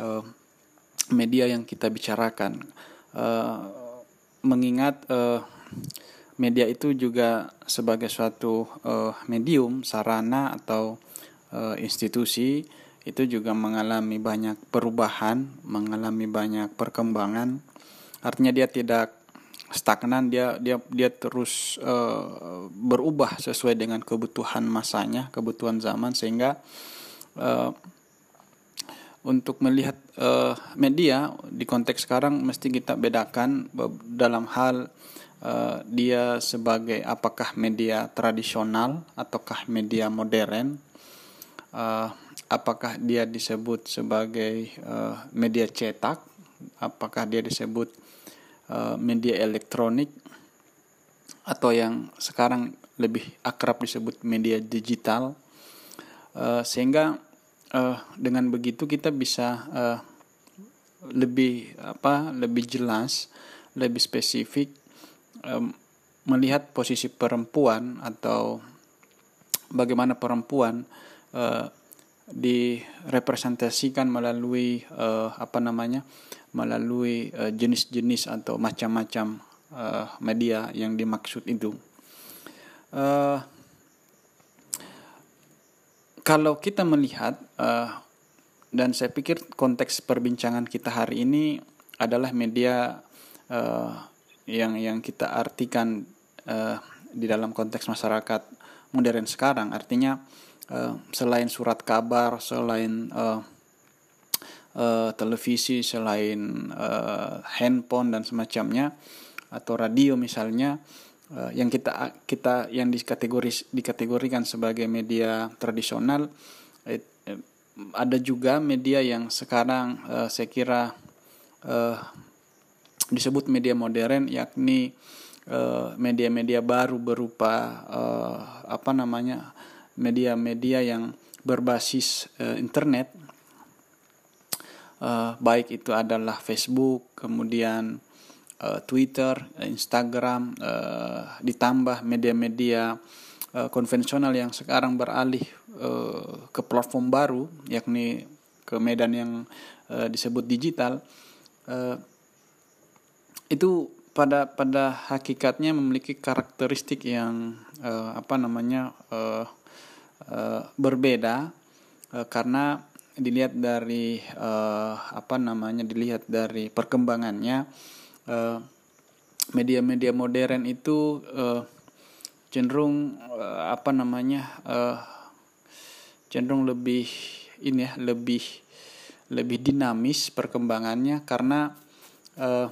Uh, media yang kita bicarakan. Uh, mengingat uh, media itu juga sebagai suatu uh, medium sarana atau uh, institusi itu juga mengalami banyak perubahan mengalami banyak perkembangan. Artinya dia tidak stagnan dia dia dia terus uh, berubah sesuai dengan kebutuhan masanya kebutuhan zaman sehingga uh, untuk melihat uh, media di konteks sekarang mesti kita bedakan dalam hal uh, dia sebagai apakah media tradisional ataukah media modern uh, apakah dia disebut sebagai uh, media cetak apakah dia disebut uh, media elektronik atau yang sekarang lebih akrab disebut media digital. Uh, sehingga uh, dengan begitu kita bisa uh, lebih apa lebih jelas lebih spesifik um, melihat posisi perempuan atau bagaimana perempuan uh, direpresentasikan melalui uh, apa namanya melalui jenis-jenis uh, atau macam-macam uh, media yang dimaksud itu. Uh, kalau kita melihat uh, dan saya pikir konteks perbincangan kita hari ini adalah media uh, yang yang kita artikan uh, di dalam konteks masyarakat modern sekarang. Artinya uh, selain surat kabar selain uh, uh, televisi selain uh, handphone dan semacamnya atau radio misalnya uh, yang kita kita yang dikategori dikategorikan sebagai media tradisional eh, ada juga media yang sekarang uh, saya kira disebut media modern yakni media-media baru berupa apa namanya media-media yang berbasis internet. Baik itu adalah Facebook kemudian uh, Twitter Instagram uh, ditambah media-media uh, konvensional yang sekarang beralih uh, ke platform baru yakni ke medan yang uh, disebut digital uh, itu pada pada hakikatnya memiliki karakteristik yang uh, apa namanya uh, uh, berbeda uh, karena dilihat dari uh, apa namanya dilihat dari perkembangannya media-media uh, modern itu uh, cenderung uh, apa namanya uh, cenderung lebih ini ya lebih lebih dinamis perkembangannya karena uh,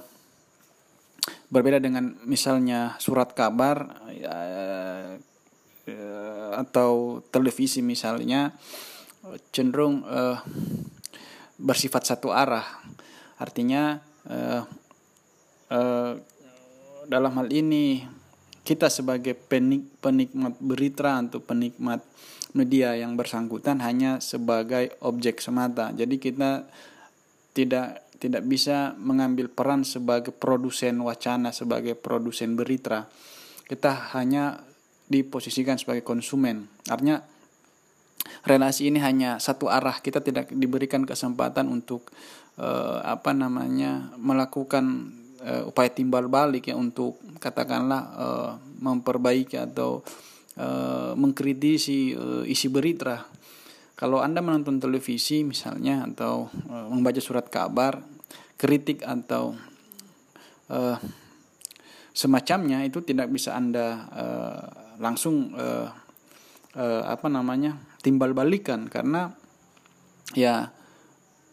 berbeda dengan misalnya surat kabar uh, atau televisi misalnya cenderung uh, bersifat satu arah. Artinya uh, uh, dalam hal ini kita sebagai penik, penikmat berita atau penikmat media yang bersangkutan hanya sebagai objek semata jadi kita tidak tidak bisa mengambil peran sebagai produsen wacana, sebagai produsen berita. Kita hanya diposisikan sebagai konsumen. Artinya relasi ini hanya satu arah. Kita tidak diberikan kesempatan untuk uh, apa namanya melakukan uh, upaya timbal balik ya untuk katakanlah uh, memperbaiki atau uh, mengkritisi uh, isi berita. Kalau Anda menonton televisi misalnya atau uh, membaca surat kabar, kritik atau uh, semacamnya itu tidak bisa anda uh, langsung uh, uh, apa namanya timbal balikan karena ya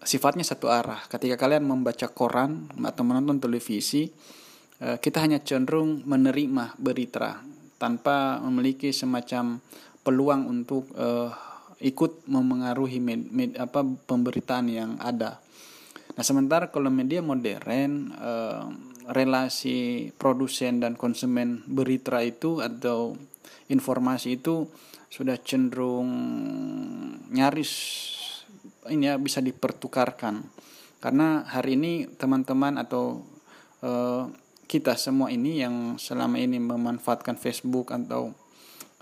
sifatnya satu arah. Ketika kalian membaca koran atau menonton televisi, uh, kita hanya cenderung menerima berita tanpa memiliki semacam peluang untuk uh, ikut memengaruhi med, med, apa pemberitaan yang ada. Nah, sementara kalau media modern eh, relasi produsen dan konsumen berita itu atau informasi itu sudah cenderung nyaris ini ya bisa dipertukarkan. Karena hari ini teman-teman atau eh, kita semua ini yang selama ini memanfaatkan Facebook atau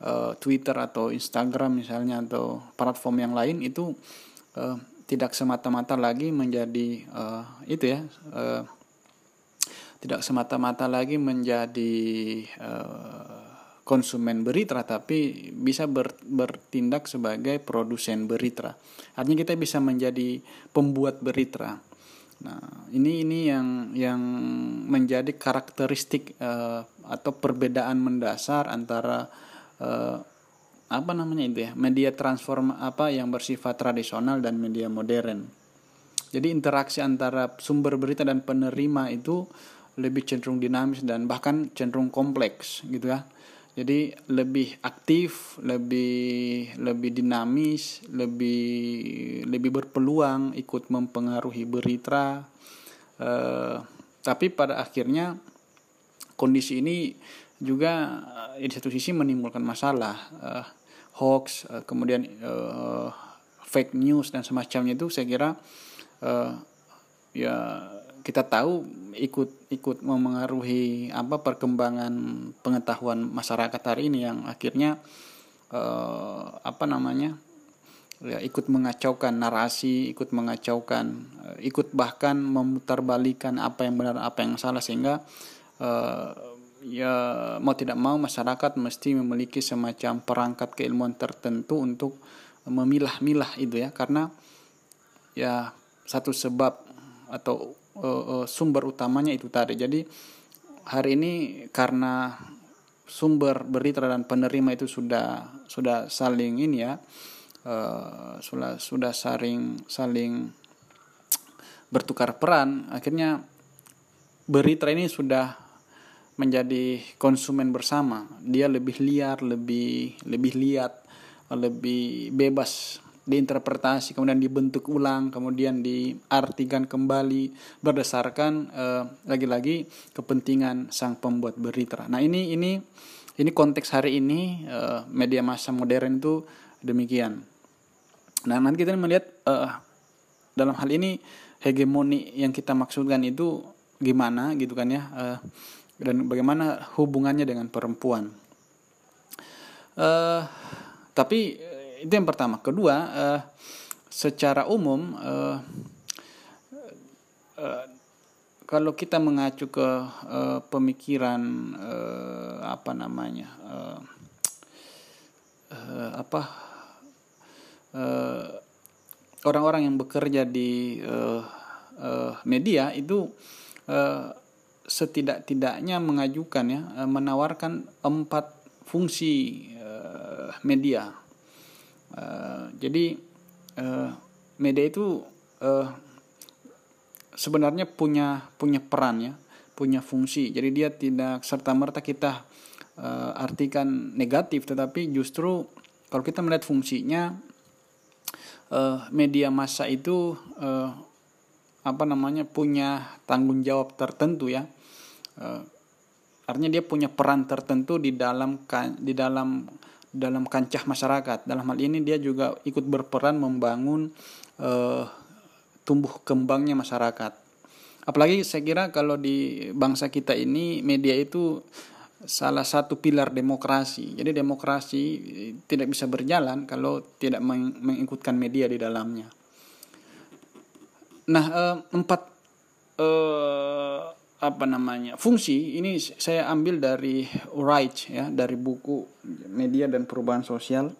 uh, Twitter atau Instagram misalnya atau platform yang lain itu uh, tidak semata-mata lagi menjadi uh, itu ya uh, tidak semata-mata lagi menjadi uh, konsumen berita tapi bisa ber, bertindak sebagai produsen berita. Artinya kita bisa menjadi pembuat berita. Nah ini ini yang yang menjadi karakteristik uh, atau perbedaan mendasar antara uh, apa namanya itu ya media transform apa yang bersifat tradisional dan media modern. Jadi interaksi antara sumber berita dan penerima itu lebih cenderung dinamis dan bahkan cenderung kompleks gitu ya jadi lebih aktif lebih lebih dinamis lebih lebih berpeluang ikut mempengaruhi berita. Eh, tapi pada akhirnya kondisi ini juga di satu sisi menimbulkan masalah. Uh, hoax uh, kemudian uh, fake news dan semacamnya itu saya kira uh, ya kita tahu ikut ikut memengaruhi apa perkembangan pengetahuan masyarakat hari ini yang akhirnya uh, apa namanya ya ikut mengacaukan narasi, ikut mengacaukan, ikut bahkan memutarbalikan apa yang benar, apa yang salah sehingga uh, ya mau tidak mau masyarakat mesti memiliki semacam perangkat keilmuan tertentu untuk memilah-milah itu ya. Karena ya satu sebab atau uh, uh, sumber utamanya itu tadi. Jadi hari ini karena sumber berita dan penerima itu sudah sudah saling ini ya uh, sudah sudah saling saling bertukar peran akhirnya berita ini sudah menjadi konsumen bersama. Dia lebih liar lebih lebih lihat lebih bebas diinterpretasi kemudian dibentuk ulang kemudian diartikan kembali berdasarkan uh, lagi-lagi kepentingan sang pembuat berita. Nah ini ini ini konteks hari ini uh, media massa modern itu demikian. Nah nanti kita melihat uh, dalam hal ini hegemoni yang kita maksudkan itu gimana gitu kan ya uh, dan bagaimana hubungannya dengan perempuan. Uh, tapi itu yang pertama. Kedua uh, secara umum uh, uh, kalau kita mengacu ke uh, pemikiran uh, apa namanya uh, uh, apa orang-orang uh, yang bekerja di uh, uh, media itu uh, setidak-tidaknya mengajukan ya menawarkan empat fungsi uh, media Uh, jadi uh, media itu uh, sebenarnya punya punya peran ya, punya fungsi. Jadi dia tidak serta merta kita uh, artikan negatif, tetapi justru kalau kita melihat fungsinya uh, media massa itu uh, apa namanya punya tanggung jawab tertentu ya. Uh, artinya dia punya peran tertentu di dalam di dalam dalam kancah masyarakat. Dalam hal ini dia juga ikut berperan membangun uh, tumbuh kembangnya masyarakat. Apalagi saya kira kalau di bangsa kita ini media itu salah satu pilar demokrasi. Jadi demokrasi tidak bisa berjalan kalau tidak mengikutkan media di dalamnya. Nah, uh, empat uh, apa namanya fungsi ini saya ambil dari Wright ya dari buku media dan perubahan sosial.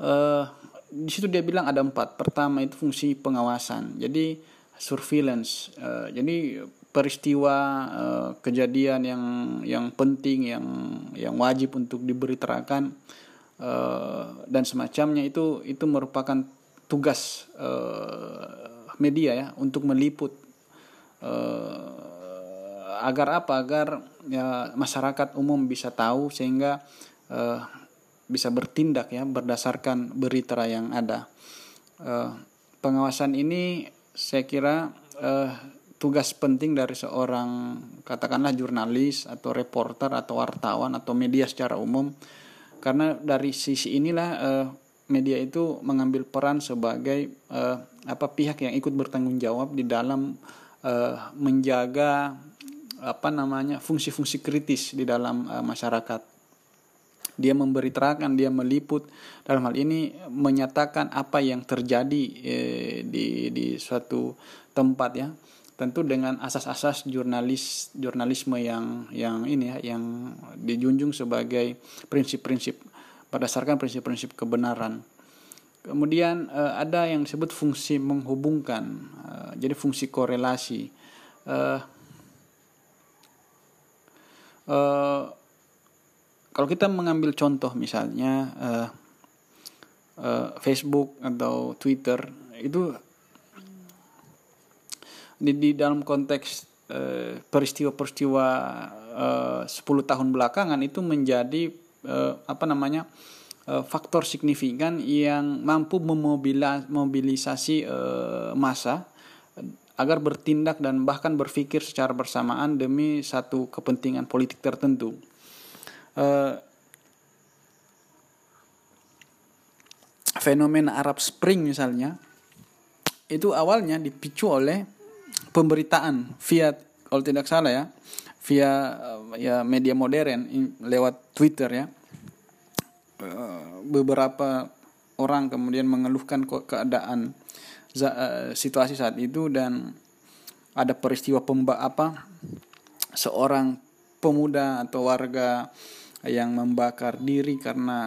Uh, di situ dia bilang ada empat. Pertama itu fungsi pengawasan jadi surveillance. Uh, jadi peristiwa uh, kejadian yang yang penting yang yang wajib untuk diberitakan uh, dan semacamnya itu itu merupakan tugas uh, media ya untuk meliput uh, agar apa? Agar ya masyarakat umum bisa tahu sehingga uh, bisa bertindak ya berdasarkan berita yang ada. Uh, pengawasan ini saya kira uh, tugas penting dari seorang katakanlah jurnalis atau reporter atau wartawan atau media secara umum. Karena dari sisi inilah uh, media itu mengambil peran sebagai uh, apa pihak yang ikut bertanggung jawab di dalam uh, menjaga apa namanya fungsi-fungsi kritis di dalam uh, masyarakat. Dia memberitakan, dia meliput dalam hal ini menyatakan apa yang terjadi eh, di di suatu tempat ya. Tentu dengan asas-asas jurnalis jurnalisme yang yang ini ya yang dijunjung sebagai prinsip-prinsip berdasarkan prinsip-prinsip kebenaran. Kemudian uh, ada yang disebut fungsi menghubungkan, uh, jadi fungsi korelasi. Uh, uh, kalau kita mengambil contoh misalnya uh, uh, Facebook atau Twitter itu di, di dalam konteks peristiwa-peristiwa uh, 10 tahun belakangan itu menjadi uh, apa namanya faktor signifikan yang mampu memobilisasi uh, massa agar bertindak dan bahkan berpikir secara bersamaan demi satu kepentingan politik tertentu. Fenomena Arab Spring misalnya itu awalnya dipicu oleh pemberitaan via kalau tidak salah ya via ya media modern lewat Twitter ya Eh, beberapa orang kemudian mengeluhkan keadaan eh, situasi saat itu dan ada peristiwa pemba apa seorang pemuda atau warga yang membakar diri karena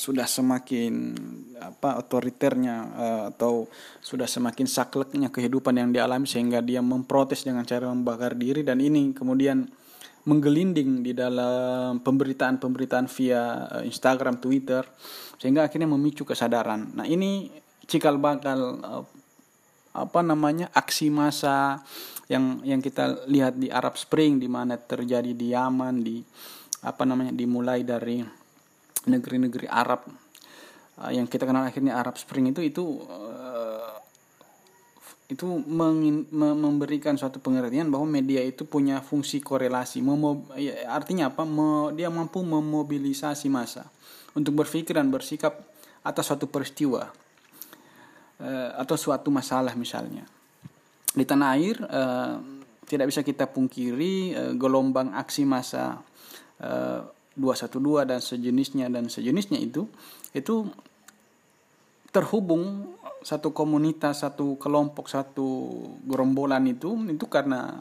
sudah semakin apa otoriternya uh, atau sudah semakin sakleknya kehidupan yang dialami sehingga dia memprotes dengan cara membakar diri dan ini kemudian menggelinding di dalam pemberitaan-pemberitaan via uh, Instagram, Twitter, sehingga akhirnya memicu kesadaran. Nah ini cikal bakal uh, apa namanya aksi massa yang yang kita lihat di Arab Spring di mana terjadi di Yaman di apa namanya dimulai dari negeri-negeri Arab uh, yang kita kenal akhirnya Arab Spring itu itu itu mengin, me, memberikan suatu pengertian bahwa media itu punya fungsi korelasi Memo, ya, artinya apa? Me, dia mampu memobilisasi massa untuk berpikir dan bersikap atas suatu peristiwa uh, atau suatu masalah misalnya. Di tanah air uh, tidak bisa kita pungkiri uh, gelombang aksi massa uh, 212 dan sejenisnya dan sejenisnya itu itu terhubung satu komunitas, satu kelompok, satu gerombolan itu itu karena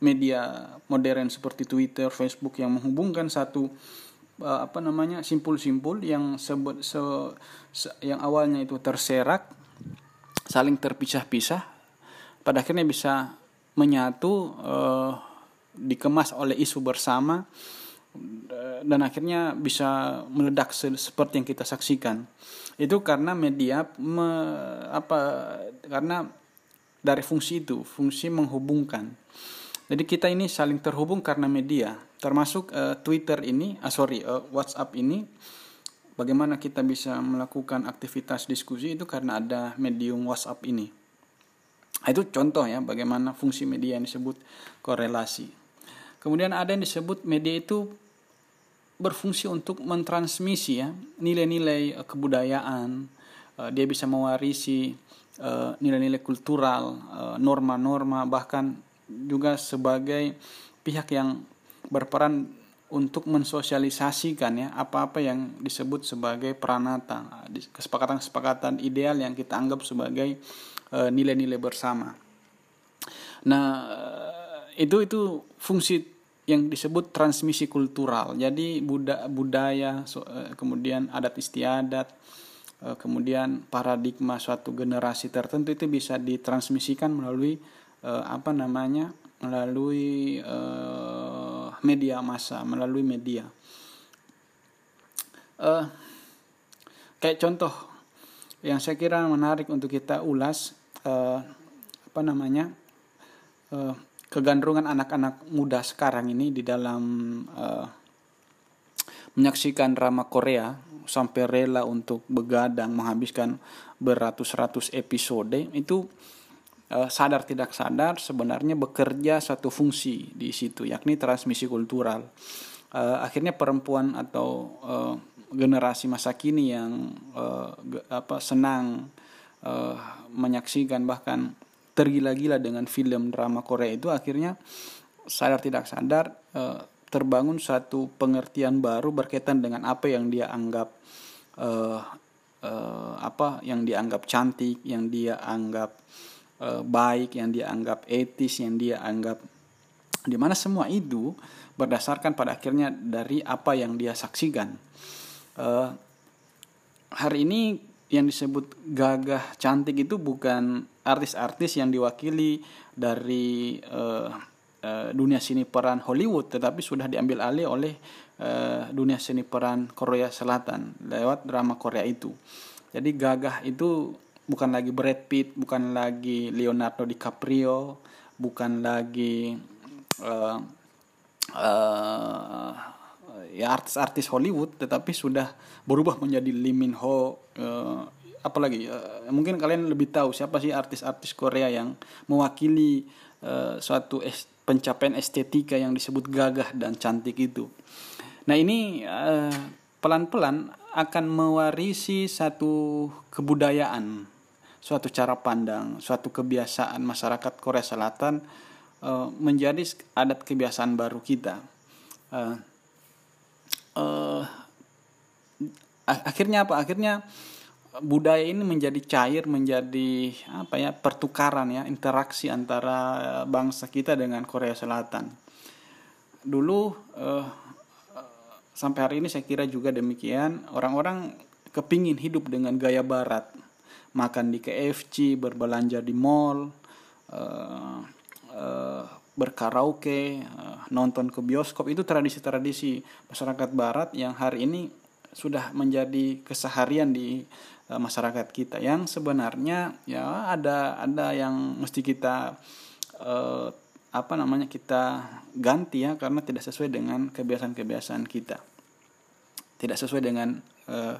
media modern seperti Twitter, Facebook yang menghubungkan satu uh, apa namanya simpul-simpul yang sebut se, se, yang awalnya itu terserak saling terpisah-pisah pada akhirnya bisa menyatu uh, dikemas oleh isu bersama dan akhirnya bisa meledak seperti yang kita saksikan. Itu karena media me, apa karena dari fungsi itu fungsi menghubungkan. Jadi kita ini saling terhubung karena media. Termasuk uh, Twitter ini uh, sorry uh, WhatsApp ini bagaimana kita bisa melakukan aktivitas diskusi itu karena ada medium WhatsApp ini. Itu contoh ya bagaimana fungsi media yang disebut korelasi. Kemudian ada yang disebut media itu berfungsi untuk mentransmisi ya nilai-nilai uh, kebudayaan uh, dia bisa mewarisi uh, nilai-nilai kultural norma-norma bahkan juga sebagai pihak yang berperan untuk mensosialisasikan ya apa-apa yang disebut sebagai pranata kesepakatan-kesepakatan ideal yang kita anggap sebagai nilai-nilai bersama. Nah itu itu fungsi yang disebut transmisi kultural. Jadi budaya, eh, kemudian adat istiadat, eh, kemudian paradigma suatu generasi tertentu itu bisa ditransmisikan melalui eh, apa namanya? melalui media massa, melalui media. kayak contoh yang saya kira menarik untuk kita ulas apa namanya? Kegandrungan anak-anak muda sekarang ini di dalam uh, menyaksikan drama Korea sampai rela untuk begadang menghabiskan beratus-ratus episode itu uh, sadar tidak sadar sebenarnya bekerja satu fungsi di situ yakni transmisi kultural. Uh, akhirnya perempuan atau uh, generasi masa kini yang uh, apa senang uh, menyaksikan bahkan tergila-gila dengan film drama Korea itu akhirnya sadar tidak sadar uh, terbangun satu pengertian baru berkaitan dengan apa yang dia anggap uh, uh, apa yang dianggap cantik, yang dia anggap uh, baik, yang dia anggap etis, yang dia anggap di mana semua itu berdasarkan pada akhirnya dari apa yang dia saksikan. Uh, hari ini yang disebut gagah cantik itu bukan artis-artis yang diwakili dari uh, uh, dunia seni peran Hollywood tetapi sudah diambil alih oleh uh, dunia seni peran Korea Selatan lewat drama Korea itu. Jadi gagah itu bukan lagi Brad Pitt, bukan lagi Leonardo DiCaprio, bukan lagi uh, uh, ya artis-artis Hollywood tetapi sudah berubah menjadi Lee Min Ho apalagi uh, mungkin kalian lebih tahu siapa sih artis-artis Korea yang mewakili uh, suatu es, pencapaian estetika yang disebut gagah dan cantik itu. Nah ini pelan-pelan akan mewarisi satu kebudayaan, suatu cara pandang, suatu kebiasaan masyarakat Korea Selatan uh, menjadi adat kebiasaan baru kita. Uh, uh, akhirnya apa akhirnya budaya ini menjadi cair menjadi apa ya pertukaran ya interaksi antara bangsa kita dengan Korea Selatan. Dulu uh, sampai hari ini saya kira juga demikian orang-orang kepingin hidup dengan gaya barat. Makan di KFC berbelanja di mall uh, uh, berkaraoke uh, nonton ke bioskop. Itu tradisi-tradisi masyarakat barat yang hari ini sudah menjadi keseharian di masyarakat kita yang sebenarnya ya ada ada yang mesti kita uh, apa namanya kita ganti ya karena tidak sesuai dengan kebiasaan-kebiasaan kita. Tidak sesuai dengan uh,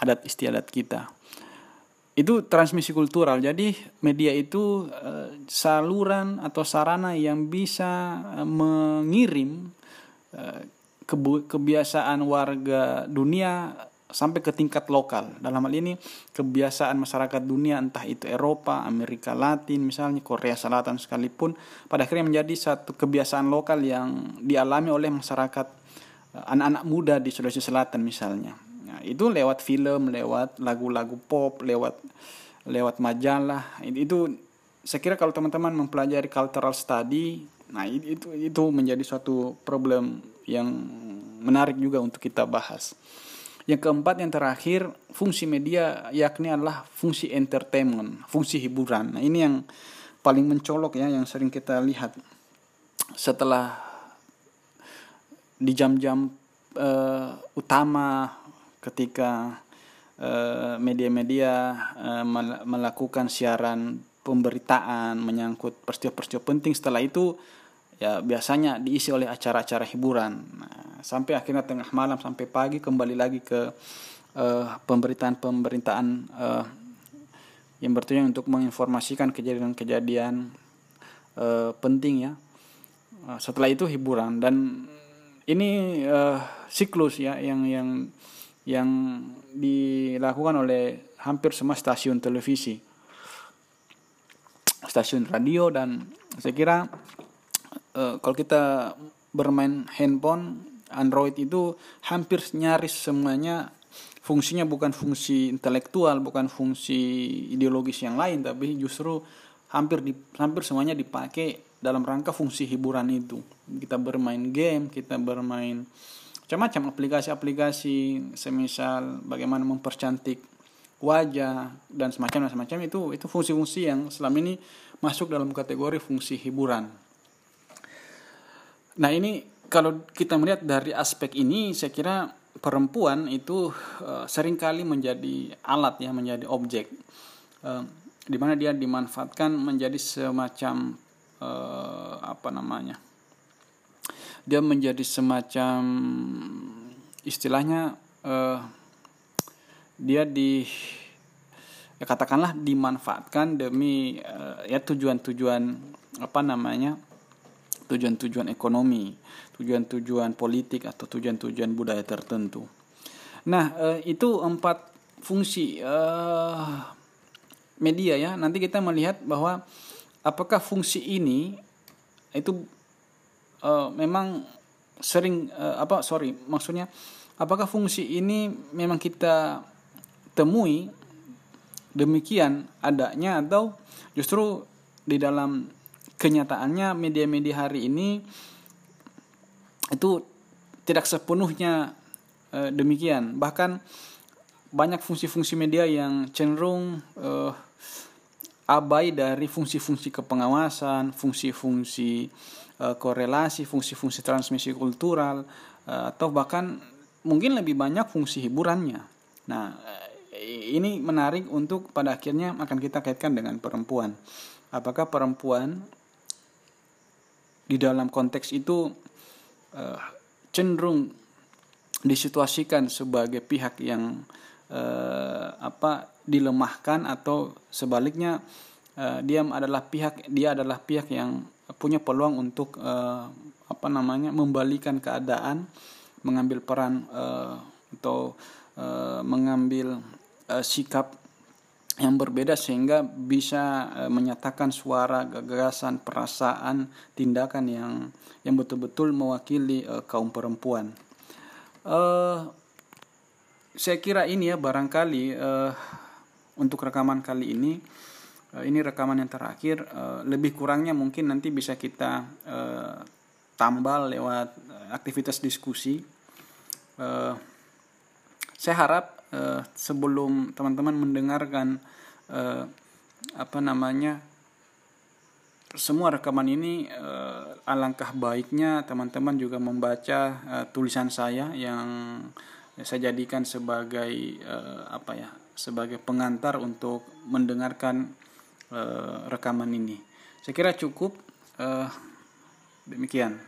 adat istiadat kita. Itu transmisi kultural. Jadi media itu uh, saluran atau sarana yang bisa uh, mengirim uh, kebiasaan warga dunia sampai ke tingkat lokal. Dalam hal ini kebiasaan masyarakat dunia entah itu Eropa, Amerika Latin, misalnya Korea Selatan sekalipun pada akhirnya menjadi satu kebiasaan lokal yang dialami oleh masyarakat eh, anak-anak muda di Sulawesi Selatan misalnya. Nah, itu lewat film, lewat lagu-lagu pop, lewat lewat majalah. Itu saya kira kalau teman-teman mempelajari cultural study, nah itu itu menjadi suatu problem yang menarik juga untuk kita bahas. Yang keempat yang terakhir fungsi media yakni adalah fungsi entertainment, fungsi hiburan. Nah, ini yang paling mencolok ya yang sering kita lihat setelah di jam-jam uh, utama ketika eh, media-media uh, melakukan siaran pemberitaan menyangkut peristiwa-peristiwa penting setelah itu ya biasanya diisi oleh acara-acara hiburan. Nah, sampai akhirnya tengah malam sampai pagi kembali lagi ke uh, pemberitaan-pemberitaan uh, yang bertujuan untuk menginformasikan kejadian-kejadian uh, penting ya. Uh, setelah itu hiburan. Dan ini uh, siklus ya yang yang yang dilakukan oleh hampir semua stasiun televisi. Stasiun radio dan saya kira uh, kalau kita bermain handphone Android itu hampir nyaris semuanya fungsinya bukan fungsi intelektual, bukan fungsi ideologis yang lain, tapi justru hampir di, hampir semuanya dipakai dalam rangka fungsi hiburan itu. Kita bermain game, kita bermain macam-macam aplikasi-aplikasi, semisal bagaimana mempercantik wajah dan semacam dan semacam itu itu fungsi-fungsi yang selama ini masuk dalam kategori fungsi hiburan. Nah ini kalau kita melihat dari aspek ini, saya kira perempuan itu uh, sering kali menjadi alat ya, menjadi objek, uh, di mana dia dimanfaatkan menjadi semacam uh, apa namanya? Dia menjadi semacam istilahnya dia di ya katakanlah dimanfaatkan demi ya tujuan-tujuan apa namanya tujuan-tujuan ekonomi, tujuan-tujuan politik atau tujuan-tujuan budaya tertentu. Nah, eh, itu empat fungsi eh, media ya. Nanti kita melihat bahwa apakah fungsi ini itu eh, memang sering apa sorry maksudnya apakah fungsi ini memang kita temui demikian adanya atau justru di dalam kenyataannya media-media hari ini itu tidak sepenuhnya e, demikian. Bahkan banyak fungsi-fungsi media yang cenderung e, abai dari fungsi-fungsi kepengawasan, fungsi-fungsi e, korelasi, fungsi-fungsi transmisi kultural e, atau bahkan mungkin lebih banyak fungsi hiburannya. Nah, ini menarik untuk pada akhirnya akan kita kaitkan dengan perempuan. Apakah perempuan di dalam konteks itu uh, cenderung disituasikan sebagai pihak yang uh, apa dilemahkan atau sebaliknya uh, dia adalah pihak dia adalah pihak yang punya peluang untuk uh, apa namanya membalikan keadaan mengambil peran uh, atau uh, mengambil uh, sikap yang berbeda sehingga bisa e, menyatakan suara gagasan perasaan tindakan yang yang betul-betul mewakili e, kaum perempuan. E, saya kira ini ya barangkali e, untuk rekaman kali ini e, ini rekaman yang terakhir e, lebih kurangnya mungkin nanti bisa kita e, tambal lewat aktivitas diskusi. E, saya harap uh, sebelum teman-teman mendengarkan uh, apa namanya semua rekaman ini uh, alangkah baiknya teman-teman juga membaca uh, tulisan saya yang saya jadikan sebagai uh, apa ya sebagai pengantar untuk mendengarkan uh, rekaman ini. Saya kira cukup uh, demikian.